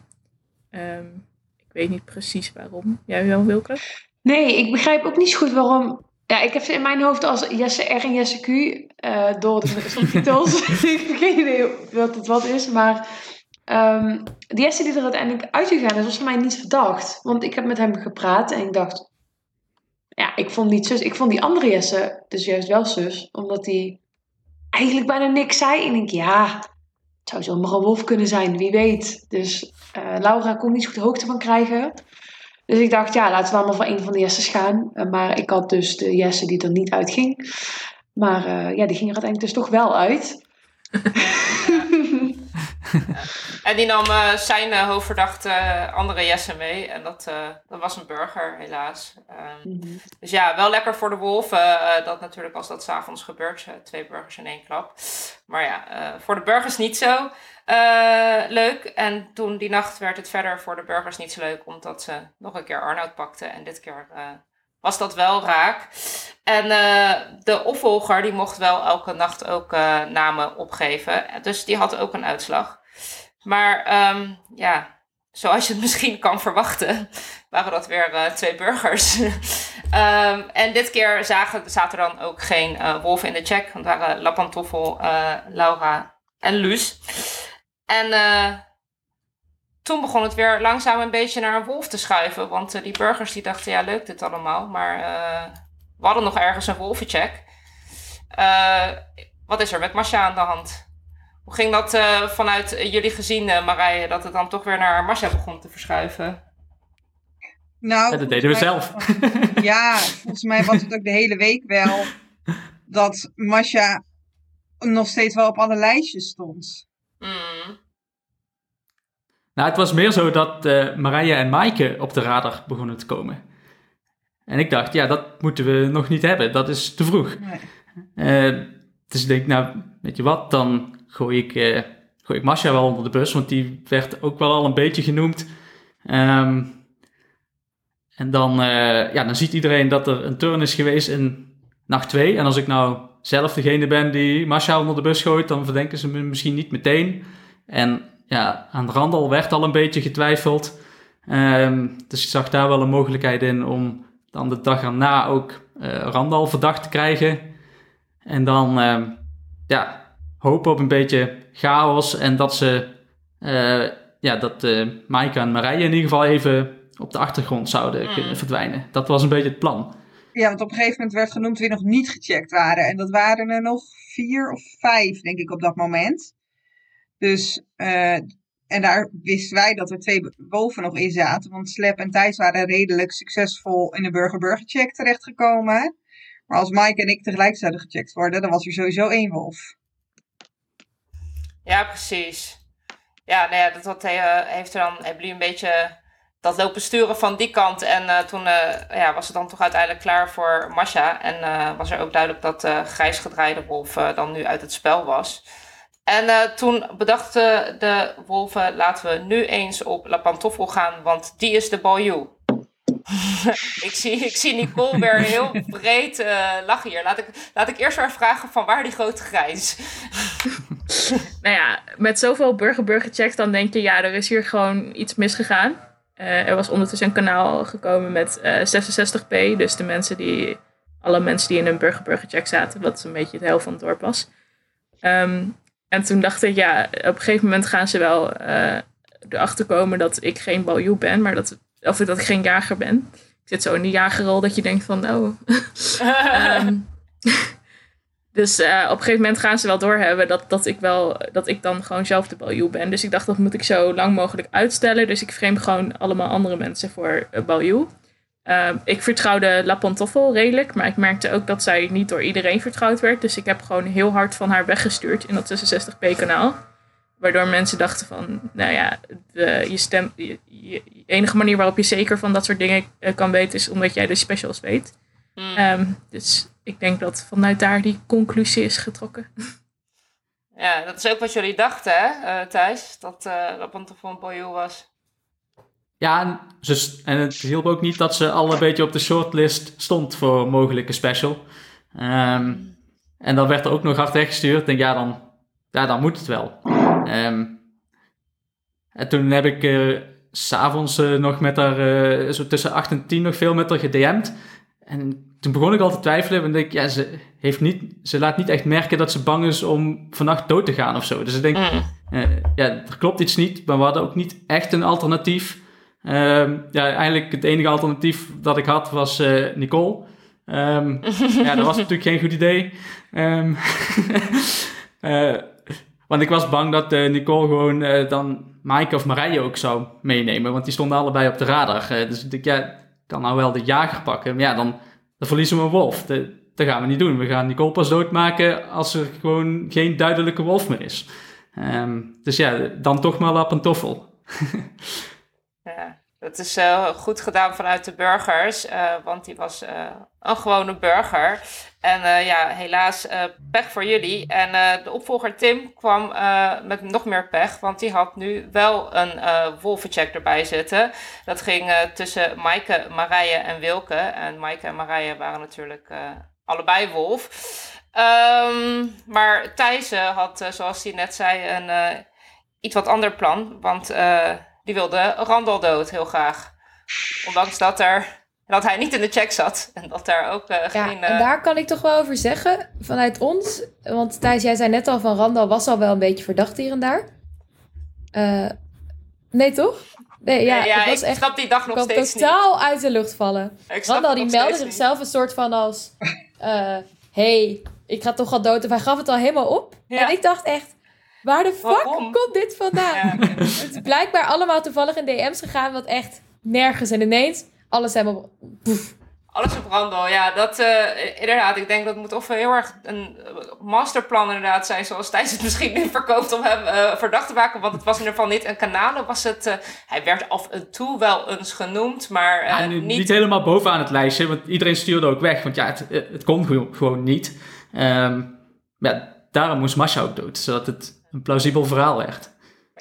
Um, ik weet niet precies waarom. Jij wel, Wilke? Nee, ik begrijp ook niet zo goed waarom. Ja, ik heb ze in mijn hoofd als Jesse R en Jesse Q. Uh, door de subtitels. ik heb geen idee wat het wat is. Maar um, de Jesse die er uiteindelijk uitgegaan is, was voor mij niet verdacht. Want ik heb met hem gepraat en ik dacht. Ja, ik vond niet zus. Ik vond die andere Jesse dus juist wel zus. Omdat hij eigenlijk bijna niks zei. En ik denk, ja, het zou zomaar een wolf kunnen zijn, wie weet. Dus uh, Laura kon niet goed hoogte van krijgen. Dus ik dacht, ja, laten we allemaal voor een van de Jesses gaan. Eh, maar ik had dus de Jesse die er niet uitging. Maar uh, ja, die ging er uiteindelijk dus toch wel uit. en die nam uh, zijn uh, hoofdverdachte andere Jesse mee. En dat, dat was een burger, helaas. Um, mm -hmm. Dus ja, wel lekker voor de wolven. dat natuurlijk als dat s'avonds gebeurt. twee burgers in één klap. Maar ja, voor de burgers niet zo. Uh, leuk. En toen die nacht werd het verder voor de burgers niet zo leuk, omdat ze nog een keer Arnoud pakten. En dit keer uh, was dat wel raak. En uh, de opvolger die mocht wel elke nacht ook namen opgeven. Dus die had ook een uitslag. Maar um, ja, zoals je het misschien kan verwachten, waren dat weer twee burgers. um, en dit keer zaten er dan ook geen wolven in de check. Want waren Lapantoffel, Laura en Luus. En uh, toen begon het weer langzaam een beetje naar een wolf te schuiven. Want uh, die burgers die dachten, ja leuk dit allemaal. Maar uh, we hadden nog ergens een wolvencheck. wat is er met Masha aan de hand? Hoe ging dat vanuit jullie gezien, Marije, dat het dan toch weer naar Masha begon te verschuiven? Nou, ja, dat deden we zelf. ja, volgens mij was het ook de hele week wel dat Masha nog steeds wel op alle lijstjes stond. Mm. Nou, het was meer zo dat uh, Marije en Maaike op de radar begonnen te komen. En ik dacht, ja, dat moeten we nog niet hebben. Dat is te vroeg. Nee. Uh, dus ik denk, nou, weet je wat, dan gooi ik, uh, gooi ik Masha wel onder de bus, want die werd ook wel al een beetje genoemd. Um, en dan, ja, dan ziet iedereen dat er een turn is geweest in nacht 2. En als ik nou zelf degene ben die Masha onder de bus gooit, dan verdenken ze me misschien niet meteen. En ja, aan Randal werd al een beetje getwijfeld. Um, dus ik zag daar wel een mogelijkheid in om dan de dag erna ook uh, Randal verdacht te krijgen. En dan, uh, ja, hopen op een beetje chaos en dat ze, uh, ja, dat uh, Maaike en Marije in ieder geval even op de achtergrond zouden mm. kunnen verdwijnen. Dat was een beetje het plan. Ja, want op een gegeven moment werd genoemd wie nog niet gecheckt waren. En dat waren er nog vier of vijf, denk ik, op dat moment. Dus, uh, en daar wisten wij dat er twee wolven nog in zaten. Want Slep en Thijs waren redelijk succesvol in de burger-burger-check terechtgekomen. Maar als Mike en ik tegelijk zouden gecheckt worden, dan was er sowieso één wolf. Ja, precies. Ja, nou ja, dat, dat uh, heeft er dan, hebben jullie een beetje dat lopen sturen van die kant. En uh, toen uh, ja, was het dan toch uiteindelijk klaar voor Masha. En uh, was er ook duidelijk dat de grijs gedraaide wolf dan nu uit het spel was. En toen bedachten de wolven, laten we nu eens op La Pantoffel gaan, want die is de Bayou. ik, zie, ik zie Nicole weer heel breed lachen hier. Laat ik, laat ik eerst maar vragen van waar die grote grijs? nou ja, met zoveel burger-burger checks dan denk je, ja, er is hier gewoon iets misgegaan. Uh, er was ondertussen een kanaal gekomen met uh, eh, 66p. Dus de mensen die, alle mensen die in een burger-burger-check zaten. Wat een beetje het helft van het dorp was. Um, en toen dacht ik, ja, op een gegeven moment gaan ze wel uh, erachter komen dat ik geen baljoe ben. Maar dat, of dat ik geen jager ben. Ik zit zo in die jagerrol dat je denkt van, oh. um, Dus uh, op een gegeven moment gaan ze wel doorhebben dat, dat, ik wel, dat ik dan gewoon zelf de baljoe ben. Dus ik dacht, dat moet ik zo lang mogelijk uitstellen. Dus ik frame gewoon allemaal andere mensen voor uh, baljoe. Uh, ik vertrouwde La Pantoffel redelijk, maar ik merkte ook dat zij niet door iedereen vertrouwd werd. Dus ik heb gewoon heel hard van haar weggestuurd in dat 66p kanaal. Waardoor mensen dachten van, nou ja, de, je stem, je, je, enige manier waarop je zeker van dat soort dingen uh, kan weten is omdat jij de specials weet. Mm. Um, dus ik denk dat vanuit daar die conclusie is getrokken. Ja, dat is ook wat jullie dachten, hè, uh, Thijs? Dat uh, dat een Boyou was. Ja, en, ze, en het hielp ook niet dat ze al een beetje op de shortlist stond voor mogelijke special. Um, en dan werd er ook nog hard weggestuurd. En ja, dan, ja, dan moet het wel. Um, en toen heb ik uh, s'avonds uh, nog met haar, uh, zo tussen 8 en 10 nog veel met haar gedM'd. En toen begon ik al te twijfelen. En denk ja, ze, heeft niet, ze laat niet echt merken dat ze bang is om vannacht dood te gaan of zo. Dus ik denk, mm. ja, er klopt iets niet. Maar we hadden ook niet echt een alternatief. Uh, ja, eigenlijk het enige alternatief dat ik had was uh, Nicole. Um, ja, dat was natuurlijk geen goed idee. Um, want ik was bang dat Nicole gewoon dan Maaike of Marije ook zou meenemen. Want die stonden allebei op de radar. dus ik dacht, ja, ik kan nou wel de jager pakken. Maar ja, dan dan verliezen we een wolf. Dat, dat gaan we niet doen. We gaan die pas doodmaken als er gewoon geen duidelijke wolf meer is. Um, dus ja, dan toch maar lap en toffel. dat is uh, goed gedaan vanuit de burgers, uh, want die was uh, een gewone burger. En ja, helaas pech voor jullie. En de opvolger Tim kwam met nog meer pech, want die had nu wel een wolvencheck erbij zitten. Dat ging tussen Maaike, Marije en Wilke. En Maaike en Marije waren natuurlijk allebei wolf. Um, maar Thijs had, zoals hij net zei, een iets wat ander plan. Want die wilde Randall dood heel graag. Ondanks dat er dat hij niet in de check zat. En dat daar ook uh, ja, geen... En daar kan ik toch wel over zeggen, vanuit ons. Want Thijs, jij zei net al van Randal was al wel een beetje verdacht hier en daar. Uh, nee, toch? Nee, ja, ja, was ik echt, snap die dag nog steeds totaal uit de lucht vallen. Randal die meldde zichzelf een soort van als... Hey, ik ga toch al dood. Of hij gaf het al helemaal op. En ik dacht echt... Waar de fuck komt dit vandaan? het is blijkbaar allemaal toevallig in DM's gegaan, wat echt nergens. En ineens alles helemaal... Poef. Alles op Randall, ja. Dat, uh, inderdaad, ik denk dat moet of heel erg een masterplan inderdaad zijn, zoals Thijs het misschien nu verkoopt om hem uh, verdacht te maken. Want het was in ieder geval niet een kanaal. Was het, uh, hij werd af en toe wel eens genoemd, maar ja, niet... niet... helemaal bovenaan het lijstje, want iedereen stuurde ook weg. Want ja, het, het kon gewoon, gewoon niet. Um, ja, daarom moest Masha ook dood, zodat het een plausibel verhaal werd.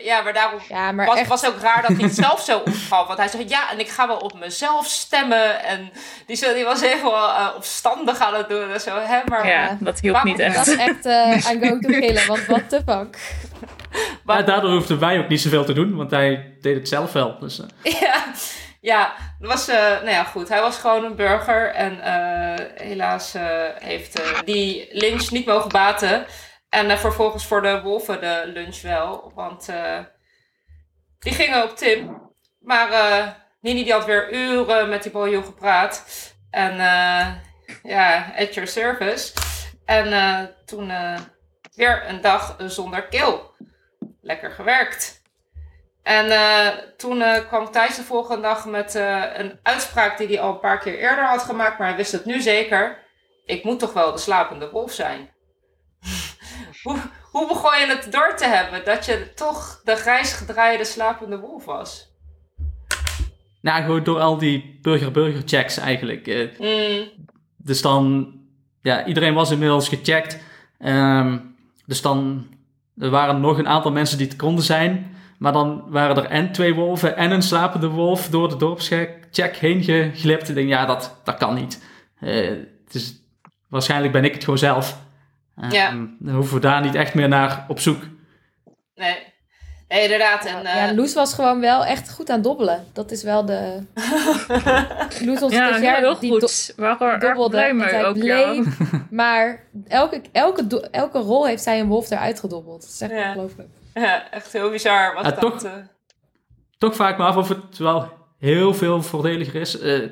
Ja, maar daarom ja, maar was, echt... was ook raar dat hij het zelf zo opgaf. Want hij zei, ja, en ik ga wel op mezelf stemmen. En die, die was even wel uh, opstandig aan het doen en zo. Hè? Maar, ja, dat hielp niet echt. Dat is echt uh, I'm going to killen, want what the fuck. Maar, daardoor hoefden wij ook niet zoveel te doen, want hij deed het zelf wel. Dus, uh. Ja, ja, dat was, uh, nou ja, goed. Hij was gewoon een burger. En helaas heeft die lynch niet mogen baten. En vervolgens voor de wolven de lunch wel. Want die gingen op Tim. Maar Nini die had weer uren met die boyo gepraat. En ja, at your service. En toen weer een dag zonder keel. Lekker gewerkt. En toen kwam Thijs de volgende dag met een uitspraak die hij al een paar keer eerder had gemaakt, maar hij wist het nu zeker. Ik moet toch wel de slapende wolf zijn. Hoe, hoe begon je het door te hebben dat je toch de grijs gedraaide slapende wolf was? Nou, gewoon door al die burger-burger checks eigenlijk. Mm. Dus dan, ja, iedereen was inmiddels gecheckt. Um, dus dan er waren nog een aantal mensen die het konden zijn. Maar dan waren er en twee wolven en een slapende wolf door de dorpscheck heen geglipt. Ik denk, ja, dat, dat kan niet. Uh, dus waarschijnlijk ben ik het gewoon zelf. Uh, ja. Dan hoeven we daar niet echt meer naar op zoek. Nee, nee inderdaad. En, uh... Ja, Loes was gewoon wel echt goed aan dobbelen. Dat is wel de... Loes ons ja, jaar heel die goed. Waar dobbelde bleef. maar elke, elke, elke rol heeft zij een wolf eruit gedobbeld. Dat is echt ja. ongelooflijk. Ja, echt heel bizar. Wat ja, dat, toch, uh... toch vraag ik me af of het wel heel veel voordeliger is. Uh,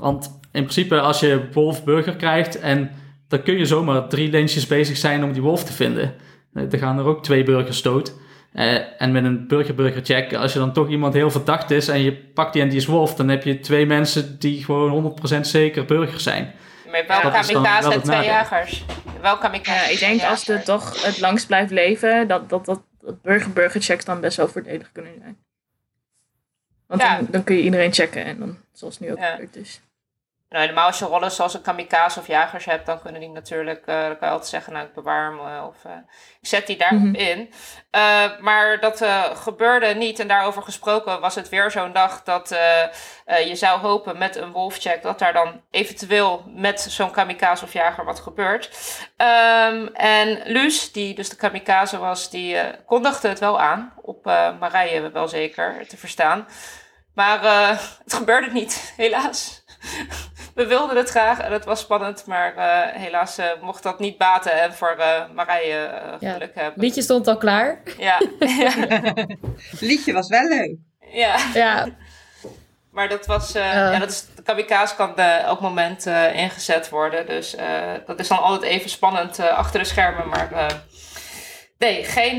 want in principe, als je wolf-burger krijgt en dan kun je zomaar drie lensjes bezig zijn om die wolf te vinden. Uh, er gaan er ook twee burgers dood. en met een burger-burger check, als je dan toch iemand heel verdacht is en je pakt die en die is wolf, dan heb je twee mensen die gewoon 100% zeker burgers zijn. Met welke kamikaze en twee jagers? Welke kamikaze? Ja, ik denk als het toch het langst blijft leven, dat, dat, dat dat burger-burger checks dan best wel voordelig kunnen zijn. Want dan, dan, kun je iedereen checken en dan, zoals nu ook ja. gebeurt is. Nou, helemaal als je rollen zoals een kamikaze of jagers hebt, dan kunnen die natuurlijk, uh, dan kan je altijd zeggen, nou ik bewaar hem of uh, ik zet die daarop mm in. Uh, maar dat gebeurde niet en daarover gesproken was het weer zo'n dag dat je zou hopen met een wolfcheck dat daar dan eventueel met zo'n kamikaze of jager wat gebeurt. Um, en Luus, die dus de kamikaze was, die kondigde het wel aan, op Marije wel zeker te verstaan. Maar het gebeurde niet, helaas we wilden het graag en het was spannend, maar uh, helaas uh, mocht dat niet baten en voor uh, Marije geluk ja. hebben. Liedje stond al klaar. Ja. Liedje was wel leuk. Ja. ja. Maar dat was, ja, dat is, de kamikaze kan elk moment ingezet worden. Dus dat is dan altijd even spannend achter de schermen. Maar nee, geen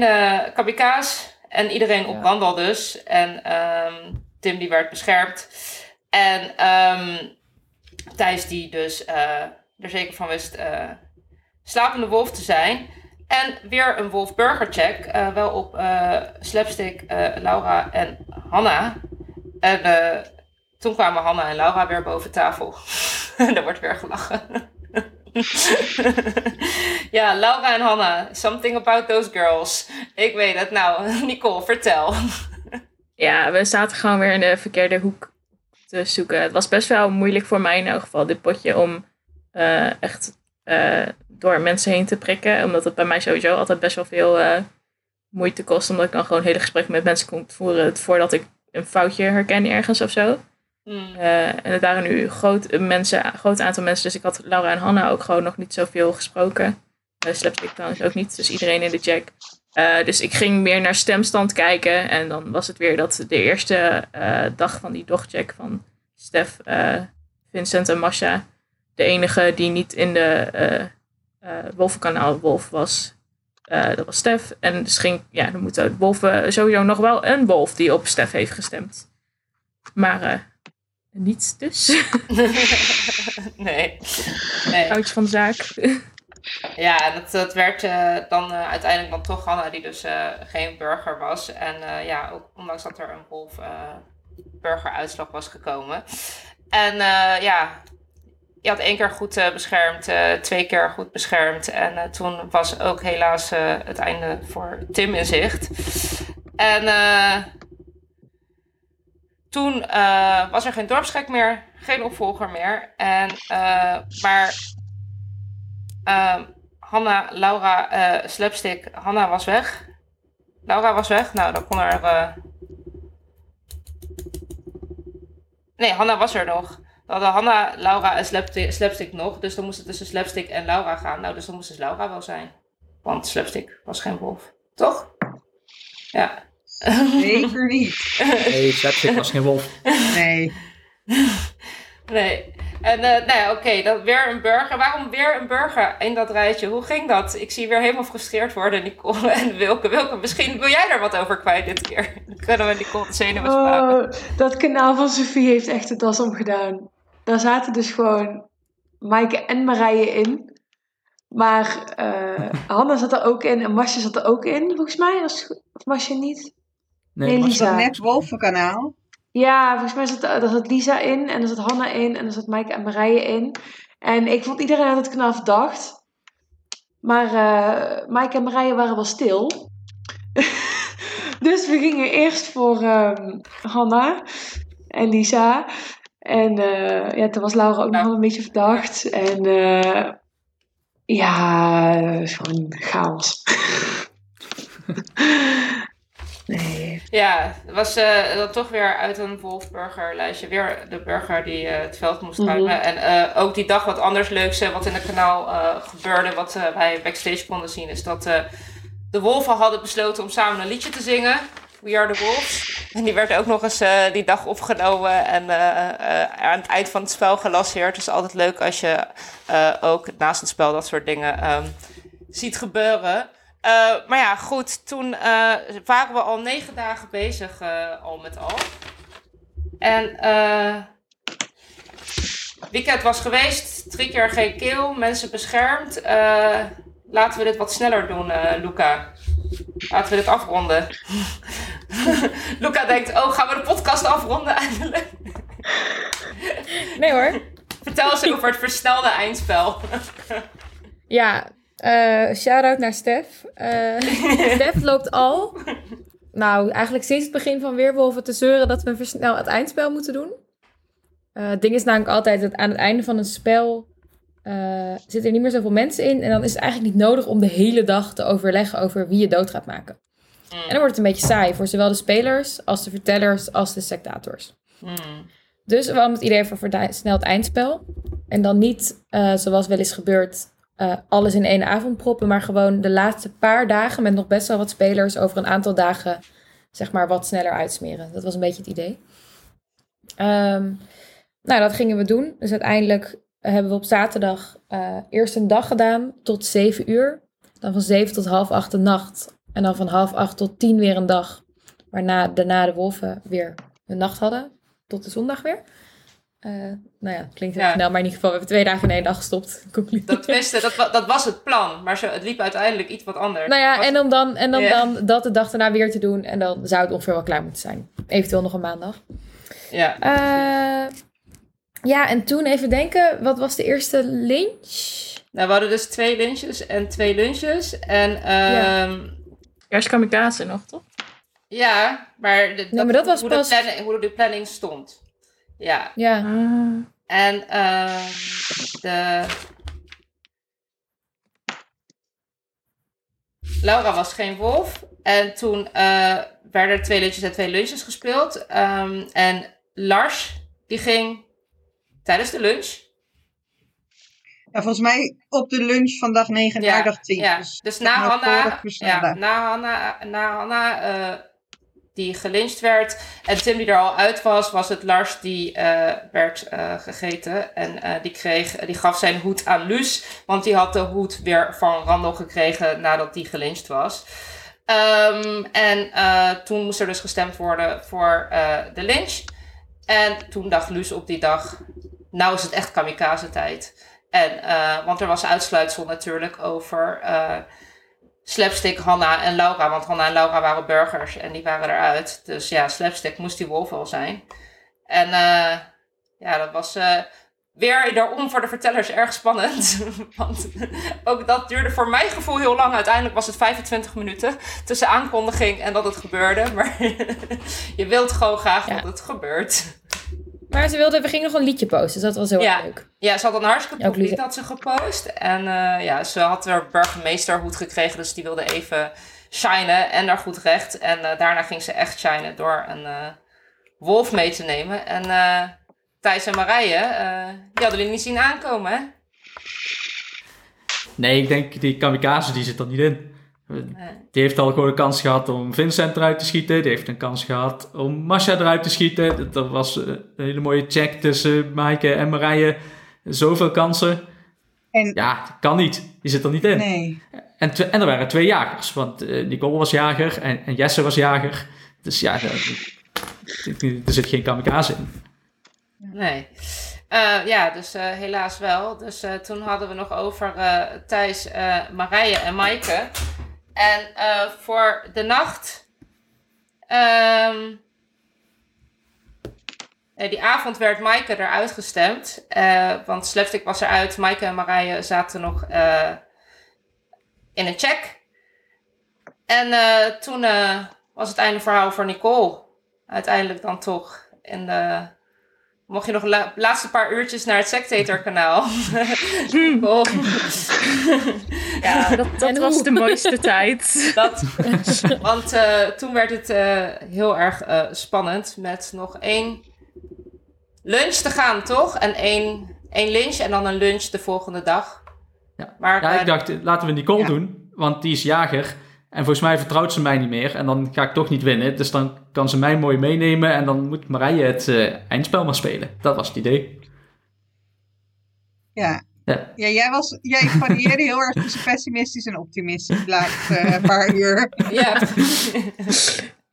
kamikaze. En iedereen op wandel dus. En um, Tim die werd beschermd. En um, Thijs die dus uh, er zeker van wist uh, slapende wolf te zijn. En weer een wolf burger check. Uh, wel op Slapstick, Laura en Hanna. En toen kwamen Hanna en Laura weer boven tafel. er wordt weer gelachen. ja, Laura en Hanna. Something about those girls. Ik weet het. Nou, Nicole, vertel. ja, we zaten gewoon weer in de verkeerde hoek te zoeken. Het was best wel moeilijk voor mij in elk geval, dit potje, om uh, echt uh, door mensen heen te prikken. Omdat het bij mij sowieso altijd best wel veel uh, moeite kost. Omdat ik dan gewoon hele gesprekken met mensen kon voeren voordat ik een foutje herken ergens of zo. Mm. en het waren nu groot, mensen, groot aantal mensen, dus ik had Laura en Hanna ook gewoon nog niet zoveel gesproken. Uh, Slapstick trouwens ook niet, dus iedereen in de check. Uh, dus ik ging meer naar stemstand kijken. En dan was het weer dat de eerste uh, dag van die dogcheck van Stef, uh, Vincent en Masha. De enige die niet in de Wolvenkanaal Wolf was. dat was Stef. En dus ging, ja, dan moeten wolven sowieso nog wel een wolf die op Stef heeft gestemd. Maar niet dus. nee. nee. Van de zaak. Ja, dat, dat werd uh, dan uh, uiteindelijk dan toch Hanna, die dus uh, geen burger was. En ja, ook ondanks dat er een wolf burgeruitslag was gekomen. En ja, je had één keer goed beschermd, twee keer goed beschermd. En toen was ook helaas het einde voor Tim in zicht. En toen was er geen dorpsgek meer, geen opvolger meer. En, maar Uh, Hanna, Laura, uh, Slapstick. Hanna was weg. Laura was weg. Nou, dan kon er. Uh... Nee, Hanna was er nog. We hadden Hanna, Laura en Slapstick, Slapstick nog. Dus dan moest het tussen Slapstick en Laura gaan. Nou, dus dan moest dus Laura wel zijn. Want Slapstick was geen wolf. Toch? Ja. Zeker niet. Nee, Slapstick was geen wolf. Nee. Nee. En uh, nou ja, oké, dan weer een burger. Waarom weer een burger in dat rijtje? Hoe ging dat? Ik zie weer helemaal gefrustreerd worden, Nicole en Wilke. Wilke, misschien wil jij er wat over kwijt dit keer. Dan kunnen we Nicole de zenuwen oh, Dat kanaal van Sophie heeft echt de das omgedaan. Daar zaten dus gewoon Maaike en Marije in. Maar uh, Hanna zat er ook in en Masje zat er ook in, volgens mij. Of Masje niet? Nee, nee Lisa. Was net Wolvenkanaal? Ja, volgens mij zat, er zat Lisa in en er zat Hanna in en er zat Maaike en Marije in. En ik vond iedereen had het kanaal verdacht. Maar uh, Maaike en Marije waren wel stil. dus we gingen eerst voor um, Hanna en Lisa. En uh, ja, toen was Laura ook nog een beetje verdacht. En uh, ja, gewoon chaos. nee. Ja, was uh, dan toch weer uit een Wolfburger lijstje. Weer de burger die het veld moest mhm. ruimen. Mm -hmm. En ook die dag wat anders leuks wat in het kanaal gebeurde. Wat wij backstage konden zien. Is dat de wolven hadden besloten om samen een liedje te zingen. We Are The Wolves. En die werd ook nog eens die dag opgenomen en aan het eind van het spel gelanceerd. Het is altijd leuk als je ook naast het spel dat soort dingen um, ziet gebeuren. Maar ja, goed, toen waren we al negen dagen bezig, al met al. En weekend was geweest, drie keer geen keel, mensen beschermd. laten we dit wat sneller doen, Luca. Laten we dit afronden. Luca denkt, oh, gaan we de podcast afronden eindelijk? nee hoor. Vertel eens over het versnelde eindspel. ja, uh, shout-out naar Stef. Uh, Stef loopt al, nou eigenlijk sinds het begin van Weerwolven te zeuren dat we versneld het eindspel moeten doen. Uh, het ding is namelijk altijd dat aan het einde van een spel zitten er niet meer zoveel mensen in. En dan is het eigenlijk niet nodig om de hele dag te overleggen over wie je dood gaat maken. Mm. En dan wordt het een beetje saai voor zowel de spelers als de vertellers als de sectators. Mm. Dus we hadden het idee voor versneld eindspel. En dan niet, zoals wel eens gebeurt, uh, alles in één avond proppen. Maar gewoon de laatste paar dagen met nog best wel wat spelers over een aantal dagen, zeg maar, wat sneller uitsmeren. Dat was een beetje het idee. Um, nou, dat gingen we doen. Dus uiteindelijk hebben we op zaterdag uh, eerst een dag gedaan tot 7 uur. Dan van 7 tot half 8 de nacht. En dan van half 8 tot 10 weer een dag. Waarna daarna de wolven weer een nacht hadden. Tot de zondag weer. Uh, nou ja, klinkt heel snel, maar in ieder geval, we hebben twee dagen in één dag gestopt. Dat, wisten, dat, dat was het plan, maar zo, het liep uiteindelijk iets wat anders. Nou ja, en om dan, en dan, dan dat de dag daarna weer te doen. En dan zou het ongeveer wel klaar moeten zijn. Eventueel nog een maandag. Ja. Uh, ja, en toen even denken, wat was de eerste lunch? Nou, we hadden dus twee lunches en twee lunches. En, um, ja. Eerst kamikaze nog, toch? Ja, maar, de, nee, maar dat was hoe, pas... de planning, hoe de planning stond. Ja. Ja. Ah. En uh, de... Laura was geen wolf. En toen uh, werden er twee lunches en twee lunches gespeeld. Um, en Lars, die ging Tijdens de lunch? Ja, volgens mij op de lunch van dag 9 ja, naar dag 10. Ja. Dus, dus na Hanna, ja, na Hanna, na Hanna uh, die gelyncht werd en Tim die er al uit was, was het Lars die uh, werd uh, gegeten. En die, kreeg, die gaf zijn hoed aan Luus, want die had de hoed weer van Randall gekregen nadat die gelyncht was. Um, en toen moest er dus gestemd worden voor de lynch. En toen dacht Luus op die dag, nou is het echt kamikaze tijd. En, want er was uitsluitsel natuurlijk over Slapstick, Hanna en Laura. Want Hanna en Laura waren burgers en die waren eruit. Dus ja, Slapstick moest die wolf wel zijn. En uh, ja, dat was weer daarom voor de vertellers erg spannend. Want ook dat duurde voor mijn gevoel heel lang. Uiteindelijk was het 25 minuten tussen aankondiging en dat het gebeurde. Maar je wilt gewoon graag dat het gebeurt. Maar ze wilde, we gingen nog een liedje posten, dus dat was heel ja. leuk. Ja, ze had een hartstikke lied had ze gepost. En uh, ja, ze had haar burgemeesterhoed gekregen, dus die wilde even shinen en daar goed recht. En uh, daarna ging ze echt shinen door een uh, wolf mee te nemen. En Thijs en Marije, die hadden jullie niet zien aankomen, hè? Nee, ik denk die kamikaze die zit er niet in. Die heeft al gewoon een kans gehad om Vincent eruit te schieten. Die heeft een kans gehad om Masha eruit te schieten. Dat was een hele mooie check tussen Maaike en Marije. Zoveel kansen. En, ja, dat kan niet. Die zit er niet in. Nee. En, en er waren twee jagers. Want uh, Nicole was jager en, en, Jesse was jager. Dus ja, er, er zit geen kamikaze in. Nee. Uh, ja, dus uh, helaas wel. Dus uh, toen hadden we nog over Thijs, Marije en Maaike. En voor de nacht. Um, die avond werd Maaike eruit gestemd. want Slapstick was eruit. Maaike en Marije zaten nog in een check. En toen was het einde verhaal voor Nicole. Uiteindelijk dan toch de Mocht je nog de laatste paar uurtjes naar het Sectator kanaal. oh. ja, dat, dat was de mooiste tijd. Dat, want uh, toen werd het uh, heel erg uh, spannend met nog één lunch te gaan, toch? En één, één lunch en dan een lunch de volgende dag. Ja, maar, ja ik dacht, laten we Nicole ja. doen, want die is jager. En volgens mij vertrouwt ze mij niet meer. En dan ga ik toch niet winnen. Dus dan kan ze mij mooi meenemen. En dan moet Marije het uh, eindspel maar spelen. Dat was het idee. Ja. Ja. ja, jij, was, jij varieerde heel erg tussen pessimistisch en optimistisch de laatste uh, paar uur. Ja.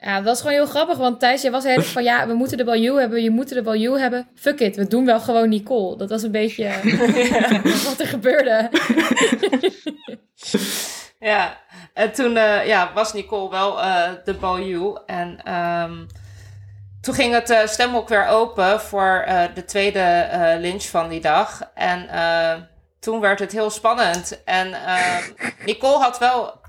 ja, dat was gewoon heel grappig. Want Thijs, jij was heel van ja, we moeten de Baljoe hebben, je moet de Baljoe hebben. Fuck it, we doen wel gewoon Nicole. Dat was een beetje wat er gebeurde. ja, en toen uh, ja, was Nicole wel uh, de Baljoe. En um, toen ging het uh, stemhok weer open voor de tweede lynch van die dag. En toen werd het heel spannend. En Nicole had wel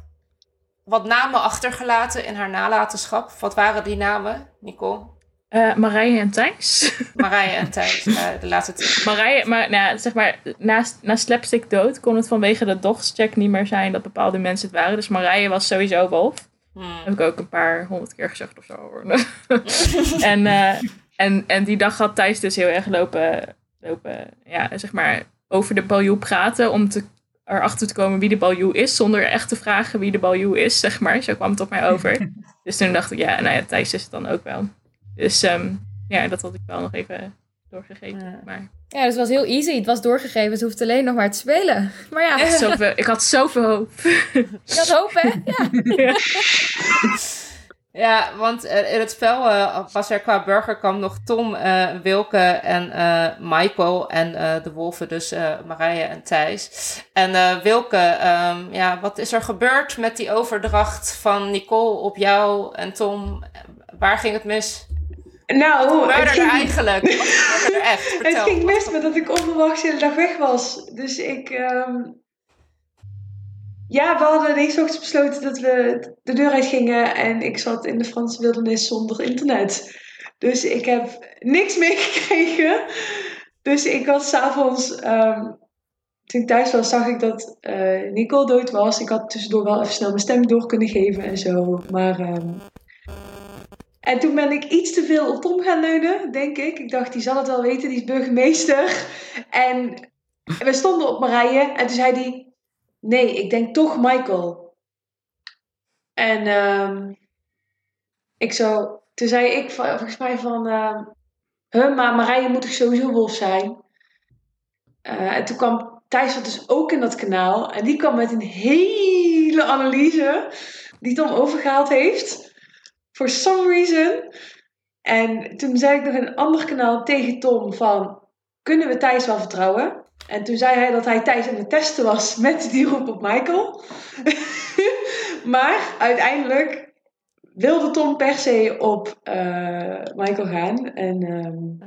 wat namen achtergelaten in haar nalatenschap. Wat waren die namen, Nicole? Uh, Marije en Thijs. Marije en Thijs, uh, de laatste twee. Marije, maar nou, zeg maar, naast, na Slapstick dood kon het vanwege de dogscheck niet meer zijn dat bepaalde mensen het waren. Dus Marije was sowieso Wolf. Hmm. Heb ik ook een paar honderd keer gezegd of zo. en, uh, en, en die dag had Thijs dus heel erg lopen, lopen ja, zeg maar, over de baljoe praten om te, erachter te komen wie de baljoe is, zonder echt te vragen wie de baljoe is, zeg maar. Zo kwam het op mij over. dus toen dacht ik, ja, nou ja, Thijs is het dan ook wel. Dus um, ja, dat had ik wel nog even doorgegeven. Ja. Maar... ja, dus het was heel easy. Het was doorgegeven. Ze hoeft alleen nog maar te spelen. Maar ja. Echt zoveel, ik had zoveel hoop. Je had hoop, hè? Ja. ja. ja want in het spel uh, was er qua burger kwam nog Tom, uh, Wilke en uh, Michael. En de wolven dus Marije en Thijs. En Wilke, um, ja, wat is er gebeurd met die overdracht van Nicole op jou en Tom? Waar ging het mis? Nou, het ging... eigenlijk? er echt? het ging mis met dat ik onverwachts de hele dag weg was. Dus ik... Um... Ja, we hadden ineens ochtends besloten dat we de deur uit gingen. En ik zat in de Franse wildernis zonder internet. Dus ik heb niks meegekregen. Dus ik was s'avonds... Um, toen ik thuis was, zag ik dat uh, Nicole dood was. Ik had tussendoor wel even snel mijn stem door kunnen geven en zo. Maar um, en toen ben ik iets te veel op Tom gaan leunen, denk ik. Ik dacht, die zal het wel weten, die is burgemeester. En we stonden op Marije en toen zei hij... Nee, ik denk toch Michael. En um, ik zo... Toen zei ik volgens mij van... Uh, huh, maar Marije moet toch sowieso wolf zijn? Uh, en toen kwam Thijs wat dus ook in dat kanaal. En die kwam met een hele analyse die Tom overgehaald heeft for some reason. En toen zei ik nog in een ander kanaal tegen Tom van, kunnen we Thijs wel vertrouwen? En toen zei hij dat hij Thijs aan het testen was met die roep op Michael. maar uiteindelijk wilde Tom per se op uh, Michael gaan. En um,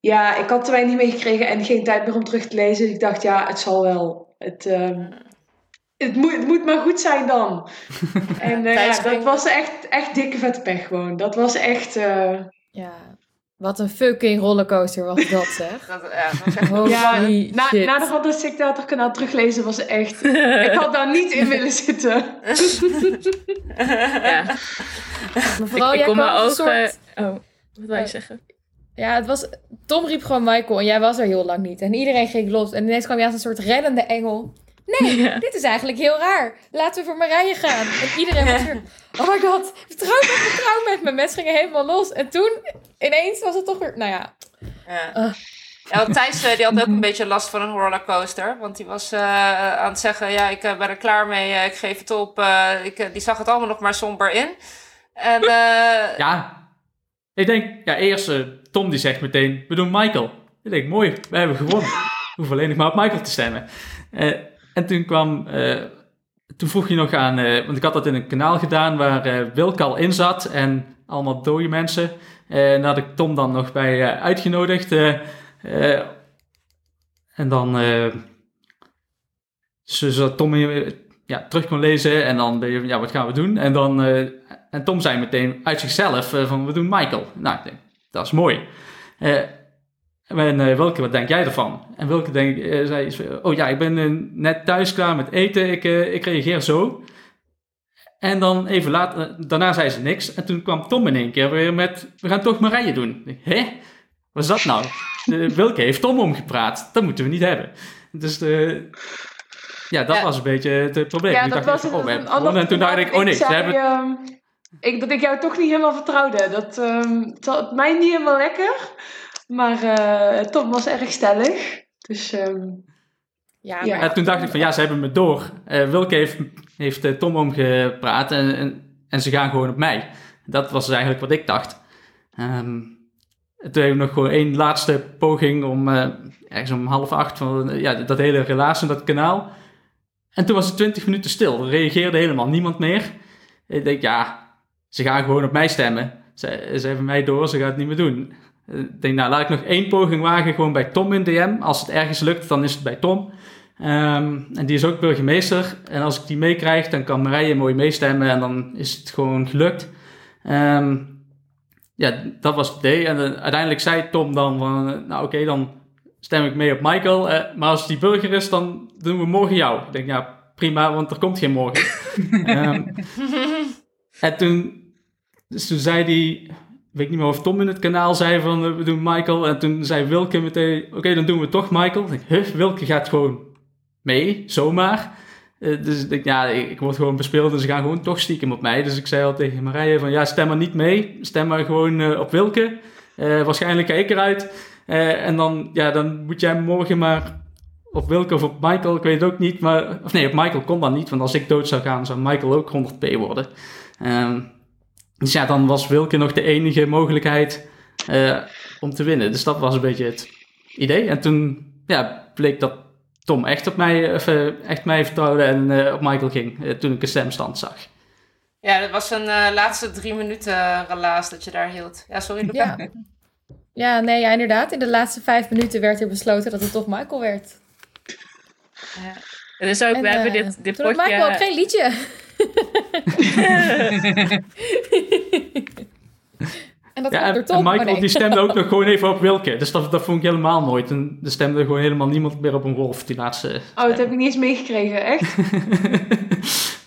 ja, ik had te weinig meegekregen en geen tijd meer om terug te lezen. Dus ik dacht, ja, het zal wel. Het, um, het moet, het moet maar goed zijn dan. en uh, ja, dat was echt, echt dikke vette pech gewoon. Dat was echt... Uh... Ja, wat een fucking rollercoaster was dat zeg. dat, ja, dat was echt... ja, na, na de Fantastic kanaal teruglezen was echt... ik had daar niet in willen zitten. ja. Maar vooral, ik, ik kon mijn ogen... Soort... Oh, wat wil je zeggen? Ja, het was... Tom riep gewoon Michael en jij was er heel lang niet. En iedereen ging los. En ineens kwam je als een soort reddende engel nee, dit is eigenlijk heel raar. Laten we voor Marije gaan. En iedereen was weer, oh my god, vertrouw met me, vertrouw met me. Mensen gingen helemaal los. En toen, ineens was het toch weer, nou ja. ja. Uh. Ja, Thijs die had ook een beetje last van een rollercoaster. Want die was uh, aan het zeggen, ja, ik ben er klaar mee, ik geef het op. Uh, ik, die zag het allemaal nog maar somber in. En, uh... Ja, ik denk, ja, eerst Tom die zegt meteen, we doen Michael. Ik denk, mooi, we hebben gewonnen. We hoeven alleen nog maar op Michael te stemmen. En toen kwam, toen vroeg je nog aan, want ik had dat in een kanaal gedaan waar Wilk al in zat en allemaal dode mensen. En daar had ik Tom dan nog bij uitgenodigd. En dan, zodat Tom ja, terug kon lezen en dan, ja, wat gaan we doen? En dan, en Tom zei meteen uit zichzelf van, we doen Michael. Nou, dat is mooi. En welke, wat denk jij ervan? En welke denk, zei, oh ja, ik ben net thuis klaar met eten, ik, ik reageer zo. En dan even later, daarna zei ze niks. En toen kwam Tom in één keer weer met, we gaan toch Marije doen. Hé? Wat is dat nou? Wilke heeft Tom omgepraat. Dat moeten we niet hebben. Dus ja, dat was een beetje het probleem. Ja, dat was oh, En toen dacht ik, oh nee, ze hebben... Ehm, ik, dat ik jou toch niet helemaal vertrouwde. Dat um, het mij niet helemaal lekker. Maar uh, Tom was erg stellig. Dus... Um, ja, ja. En toen dacht ik van ja, ze hebben me door. Uh, Wilke heeft, heeft uh, Tom omgepraat en, en, en, ze gaan gewoon op mij. Dat was eigenlijk wat ik dacht. Um, toen hebben we nog gewoon één laatste poging om uh, ergens om half acht van ja, dat hele relatie, dat kanaal. En toen was het twintig minuten stil. Er reageerde helemaal niemand meer. Ik denk, ja, ze gaan gewoon op mij stemmen. Ze, ze hebben mij door, ze gaan het niet meer doen. Ik denk, nou, laat ik nog één poging wagen, gewoon bij Tom in DM. Als het ergens lukt, dan is het bij Tom. Um, en die is ook burgemeester. En als ik die meekrijg, dan kan Marije mooi meestemmen en dan is het gewoon gelukt. Um, ja, dat was het idee. En uh, uiteindelijk zei Tom dan van, uh, nou oké, okay, dan stem ik mee op Michael. Uh, maar als die burger is, dan doen we morgen jou. Ik denk, ja, prima, want er komt geen morgen. um, en toen, dus toen zei hij, weet niet meer of Tom in het kanaal zei van, we doen Michael. En toen zei Wilke meteen, oké, dan doen we toch Michael. Ik huh, Wilke gaat gewoon mee, zomaar. Uh, dus ik, ja, ik, ik, word gewoon bespeeld en ze gaan gewoon toch stiekem op mij. Dus ik zei al tegen Marije van, ja, stem maar niet mee. Stem maar gewoon uh, op Wilke. Waarschijnlijk ga ik eruit. en dan, ja, dan moet jij morgen maar op Wilke of op Michael, ik weet het ook niet. Maar, of nee, op Michael kon dan niet. Want als ik dood zou gaan, zou Michael ook 100p worden. Ehm, dus ja, dan was Wilke nog de enige mogelijkheid om te winnen. Dus dat was een beetje het idee. En toen ja, bleek dat Tom echt op mij, of, uh, echt mij vertrouwde en uh, op Michael ging uh, toen ik een stemstand zag. Ja, dat was een laatste drie minuten relaas dat je daar hield. Ja, sorry Luca. Ja. ja, nee, ja, inderdaad. In de laatste vijf minuten werd er besloten dat het toch Michael werd. Ja. En dus ook, en, we hebben dit, dit potje... Michael ook geen liedje. En dat ja, en, Michael die stemde ook nog gewoon even op Wilke. Dus dat, dat vond ik helemaal mooi. En er stemde gewoon helemaal niemand meer op een wolf, die laatste. Oh, dat heb ik niet eens meegekregen, echt?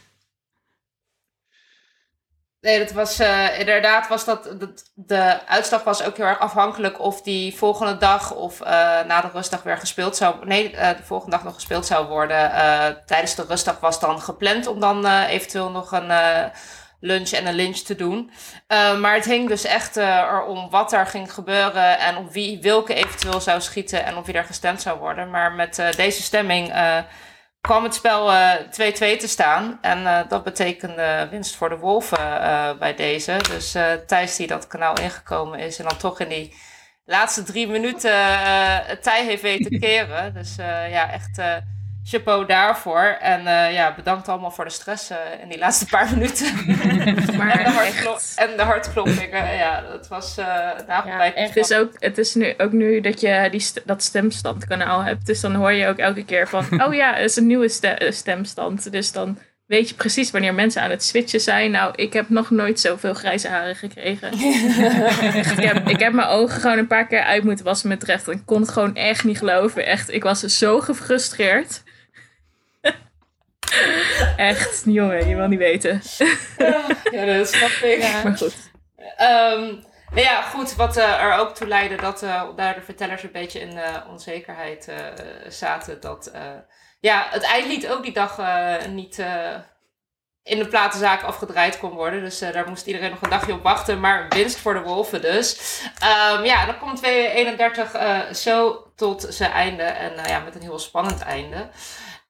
nee, dat was uh, inderdaad was dat, dat, de uitslag was ook heel erg afhankelijk of die volgende dag of uh, na de rustdag weer gespeeld zou Nee, uh, de volgende dag nog gespeeld zou worden. tijdens de rustdag was dan gepland om dan eventueel nog een lunch en een lunch te doen. Maar het hing dus echt erom wat er ging gebeuren en op wie Wilke eventueel zou schieten en op wie er gestemd zou worden. Maar met deze stemming kwam het spel 2-2 te staan. En dat betekende winst voor de Wolven bij deze. Dus Thijs die dat kanaal ingekomen is en dan toch in die laatste drie minuten het tij heeft weten keren. Dus ja, echt chapeau daarvoor. En uh, ja, bedankt allemaal voor de stress uh, in die laatste paar minuten. maar en, de hartklop, en de hartkloppingen, ja, dat was uh, ja, Het is, ook, het is nu, ook nu dat je die st dat stemstandkanaal hebt. Dus dan hoor je ook elke keer van... oh ja, het is een nieuwe ste stemstand. Dus dan weet je precies wanneer mensen aan het switchen zijn. Nou, ik heb nog nooit zoveel grijze haren gekregen. echt, ik, heb, ik heb mijn ogen gewoon een paar keer uit moeten wassen met recht. Ik kon het gewoon echt niet geloven. Echt, ik was zo gefrustreerd. Echt, jongen, je wil niet weten. ja, dat snap ik. Ja. Maar goed. Um, nou ja, goed, wat uh, er ook toe leidde dat uh, daar de vertellers een beetje in uh, onzekerheid zaten. Dat ja, het eindlied ook die dag niet in de platenzaak afgedraaid kon worden. Dus daar moest iedereen nog een dagje op wachten. Maar winst voor de Wolven dus. Um, ja, dan komt 231 uh, zo tot zijn einde. En ja, met een heel spannend einde.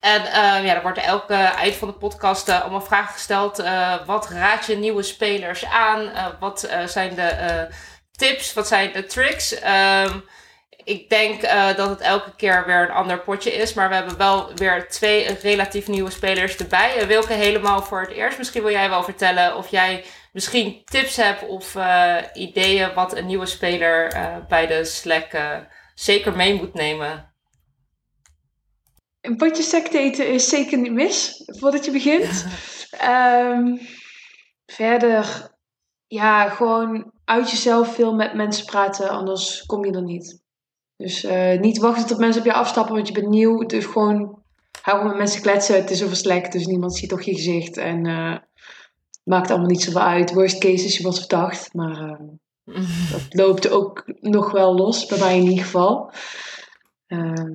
En uh, ja, er wordt elke eind van de podcast uh, allemaal vragen gesteld. Uh, wat raad je nieuwe spelers aan? wat zijn de tips? Wat zijn de tricks? Um, ik denk dat het elke keer weer een ander potje is. Maar we hebben wel weer twee relatief nieuwe spelers erbij. Wilke helemaal voor het eerst. Misschien wil jij wel vertellen of jij misschien tips hebt of ideeën wat een nieuwe speler bij de Slack zeker mee moet nemen. Een potje sect eten is zeker niet mis voordat je begint. Ehm, verder, ja, gewoon uit jezelf veel met mensen praten, anders kom je er niet. Dus uh, niet wachten tot mensen op je afstappen, want je bent nieuw. Dus gewoon, hou met mensen kletsen. Het is over slecht, dus niemand ziet toch je gezicht. En uh, maakt allemaal niet zoveel uit. Worst case is je wordt verdacht, maar uh, dat loopt ook nog wel los, bij mij in ieder geval. Ehm,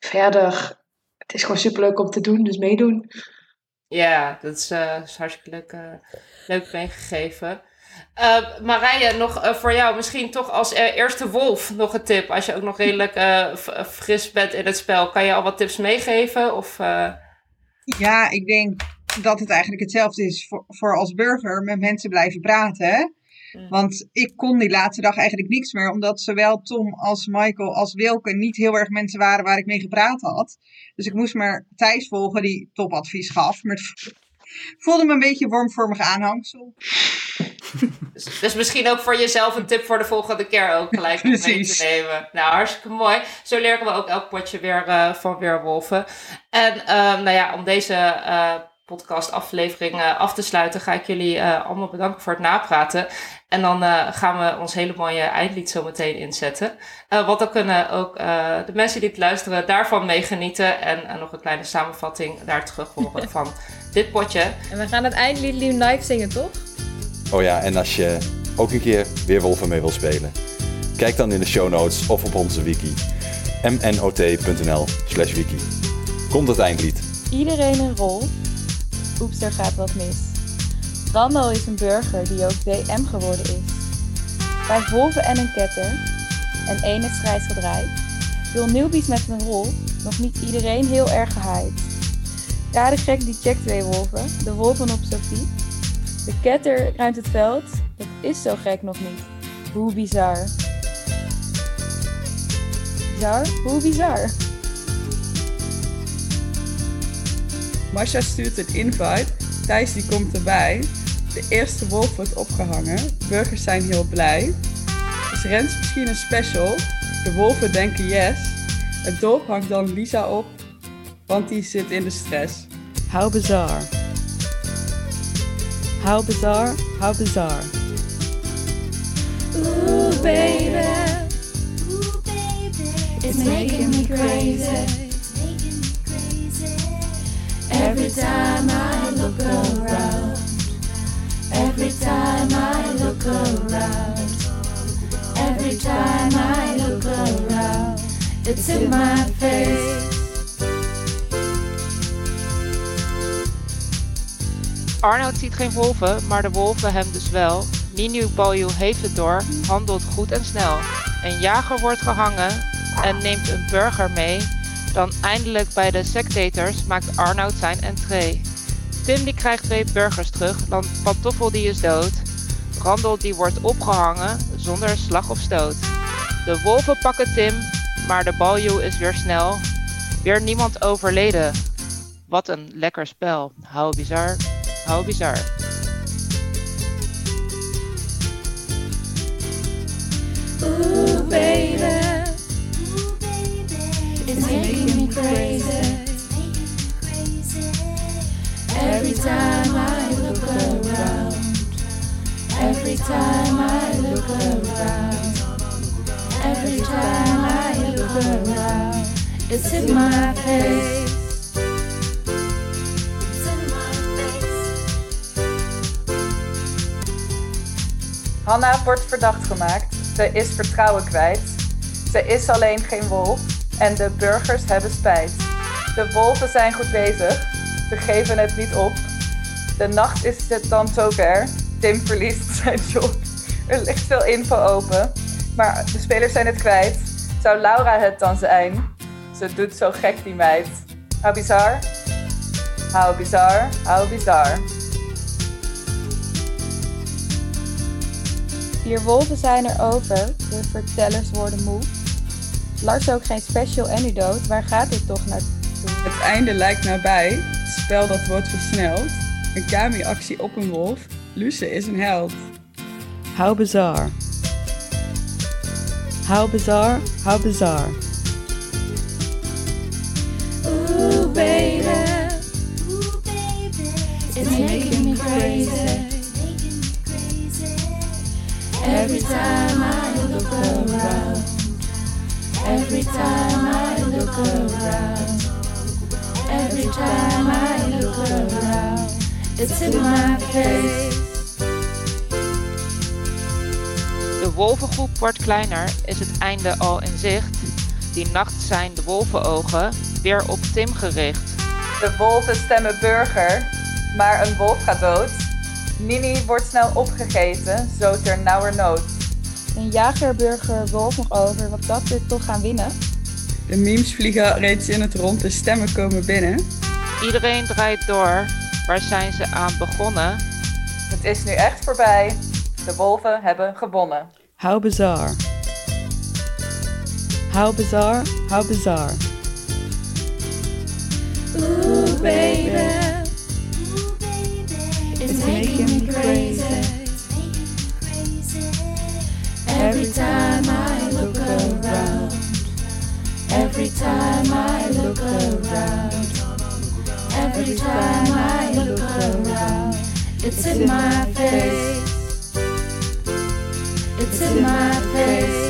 verder, het is gewoon superleuk om te doen, dus meedoen. Ja, dat is, uh, hartstikke leuk, uh, leuk meegegeven. Uh, Marije, nog voor jou misschien toch als eerste wolf nog een tip. Als je ook nog redelijk fris bent in het spel, kan je al wat tips meegeven? Of, Ja, ik denk dat het eigenlijk hetzelfde is voor, voor als burger met mensen blijven praten. Want ik kon die laatste dag eigenlijk niks meer, omdat zowel Tom als Michael als Wilke niet heel erg mensen waren waar ik mee gepraat had. Dus ik moest maar Thijs volgen die topadvies gaf. Maar het voelde me een beetje wormvormig aanhangsel. Dus, dus, misschien ook voor jezelf een tip voor de volgende keer ook gelijk mee te nemen. Nou, hartstikke mooi. Zo leren we ook elk potje weer uh, van Weerwolven. En uh, nou ja, om deze uh, podcast aflevering af te sluiten, ga ik jullie allemaal bedanken voor het napraten. En dan uh, gaan we ons hele mooie eindlied zo meteen inzetten. Uh, want dan kunnen ook uh, de mensen die het luisteren daarvan meegenieten. En nog een kleine samenvatting daar terug horen van dit potje. En we gaan het eindlied live zingen, toch? Oh ja, en als je ook een keer Weerwolven mee wil spelen, kijk dan in de show notes of op onze wiki mnot.nl slash wiki. Komt het eindlied. Iedereen een rol. Oeps, er gaat wat mis. Randall is een burger die ook DM geworden is. Bij wolven en een ketter en ene strijd gedraaid. Veel newbies met een rol, nog niet iedereen heel erg gehaaid. Rare gek die checkt twee wolven, de wolven op Sophie. De ketter ruimt het veld, dat is zo gek nog niet. Hoe bizar. Bizar? Hoe bizar? Masha stuurt een invite, Thijs die komt erbij. De eerste wolf wordt opgehangen. Burgers zijn heel blij. Is Rens misschien een special? De wolven denken yes. Het dorp hangt dan Lisa op, want die zit in de stress. How bizar. How bizar, how bizar. Ooh baby. Ooh baby. It's making me crazy. Every time I look around. Every time I look around, every time I look around, it's in my face. Arnoud ziet geen wolven, maar de wolven hem dus wel. Ninu Balju heeft het door, handelt goed en snel. Een jager wordt gehangen en neemt een burger mee. Dan eindelijk bij de sectators maakt Arnoud zijn entree. Tim die krijgt twee burgers terug, Pantoffel die is dood. Randel die wordt opgehangen zonder slag of stoot. De wolven pakken Tim, maar de baljoe is weer snel. Weer niemand overleden. Wat een lekker spel. Hou bizar, hou bizar. Baby, making me crazy. Every time I look around, every time I look around, every time I look around, it's in my face. Hanna wordt verdacht gemaakt. Ze is vertrouwen kwijt. Ze is alleen geen wolf en de burgers hebben spijt. De wolven zijn goed bezig. Ze geven het niet op. De nacht is het dan zover. Tim verliest zijn job. Er ligt veel info open. Maar de spelers zijn het kwijt. Zou Laura het dan zijn? Ze doet zo gek die meid. How bizar? How bizar, how bizar. Vier wolven zijn er over, de vertellers worden moe. Lars ook geen special dood, waar gaat dit toch naartoe? Het einde lijkt nabij, het spel dat wordt versneld. Een Kami-actie op een wolf, Luce is een held. How bizar. How bizar, how bizar. Ooh, baby. It's making me crazy. Every time I look around. Every time I look around. Every time I look around. It's in my face. De wolvengroep wordt kleiner, is het einde al in zicht. Die nacht zijn de wolvenogen weer op Tim gericht. De wolven stemmen burger, maar een wolf gaat dood. Nini wordt snel opgegeten, zo ter nauwernood. Een jager, burger, wolf nog over, wat dat weer toch gaan winnen? De memes vliegen reeds in het rond, de stemmen komen binnen. Iedereen draait door. Waar zijn ze aan begonnen? Het is nu echt voorbij. De wolven hebben gewonnen. How bizar. How bizar, how bizar. Ooh, baby. It's making Every time I look around. Every time I look around. It's in my face. It's in my face.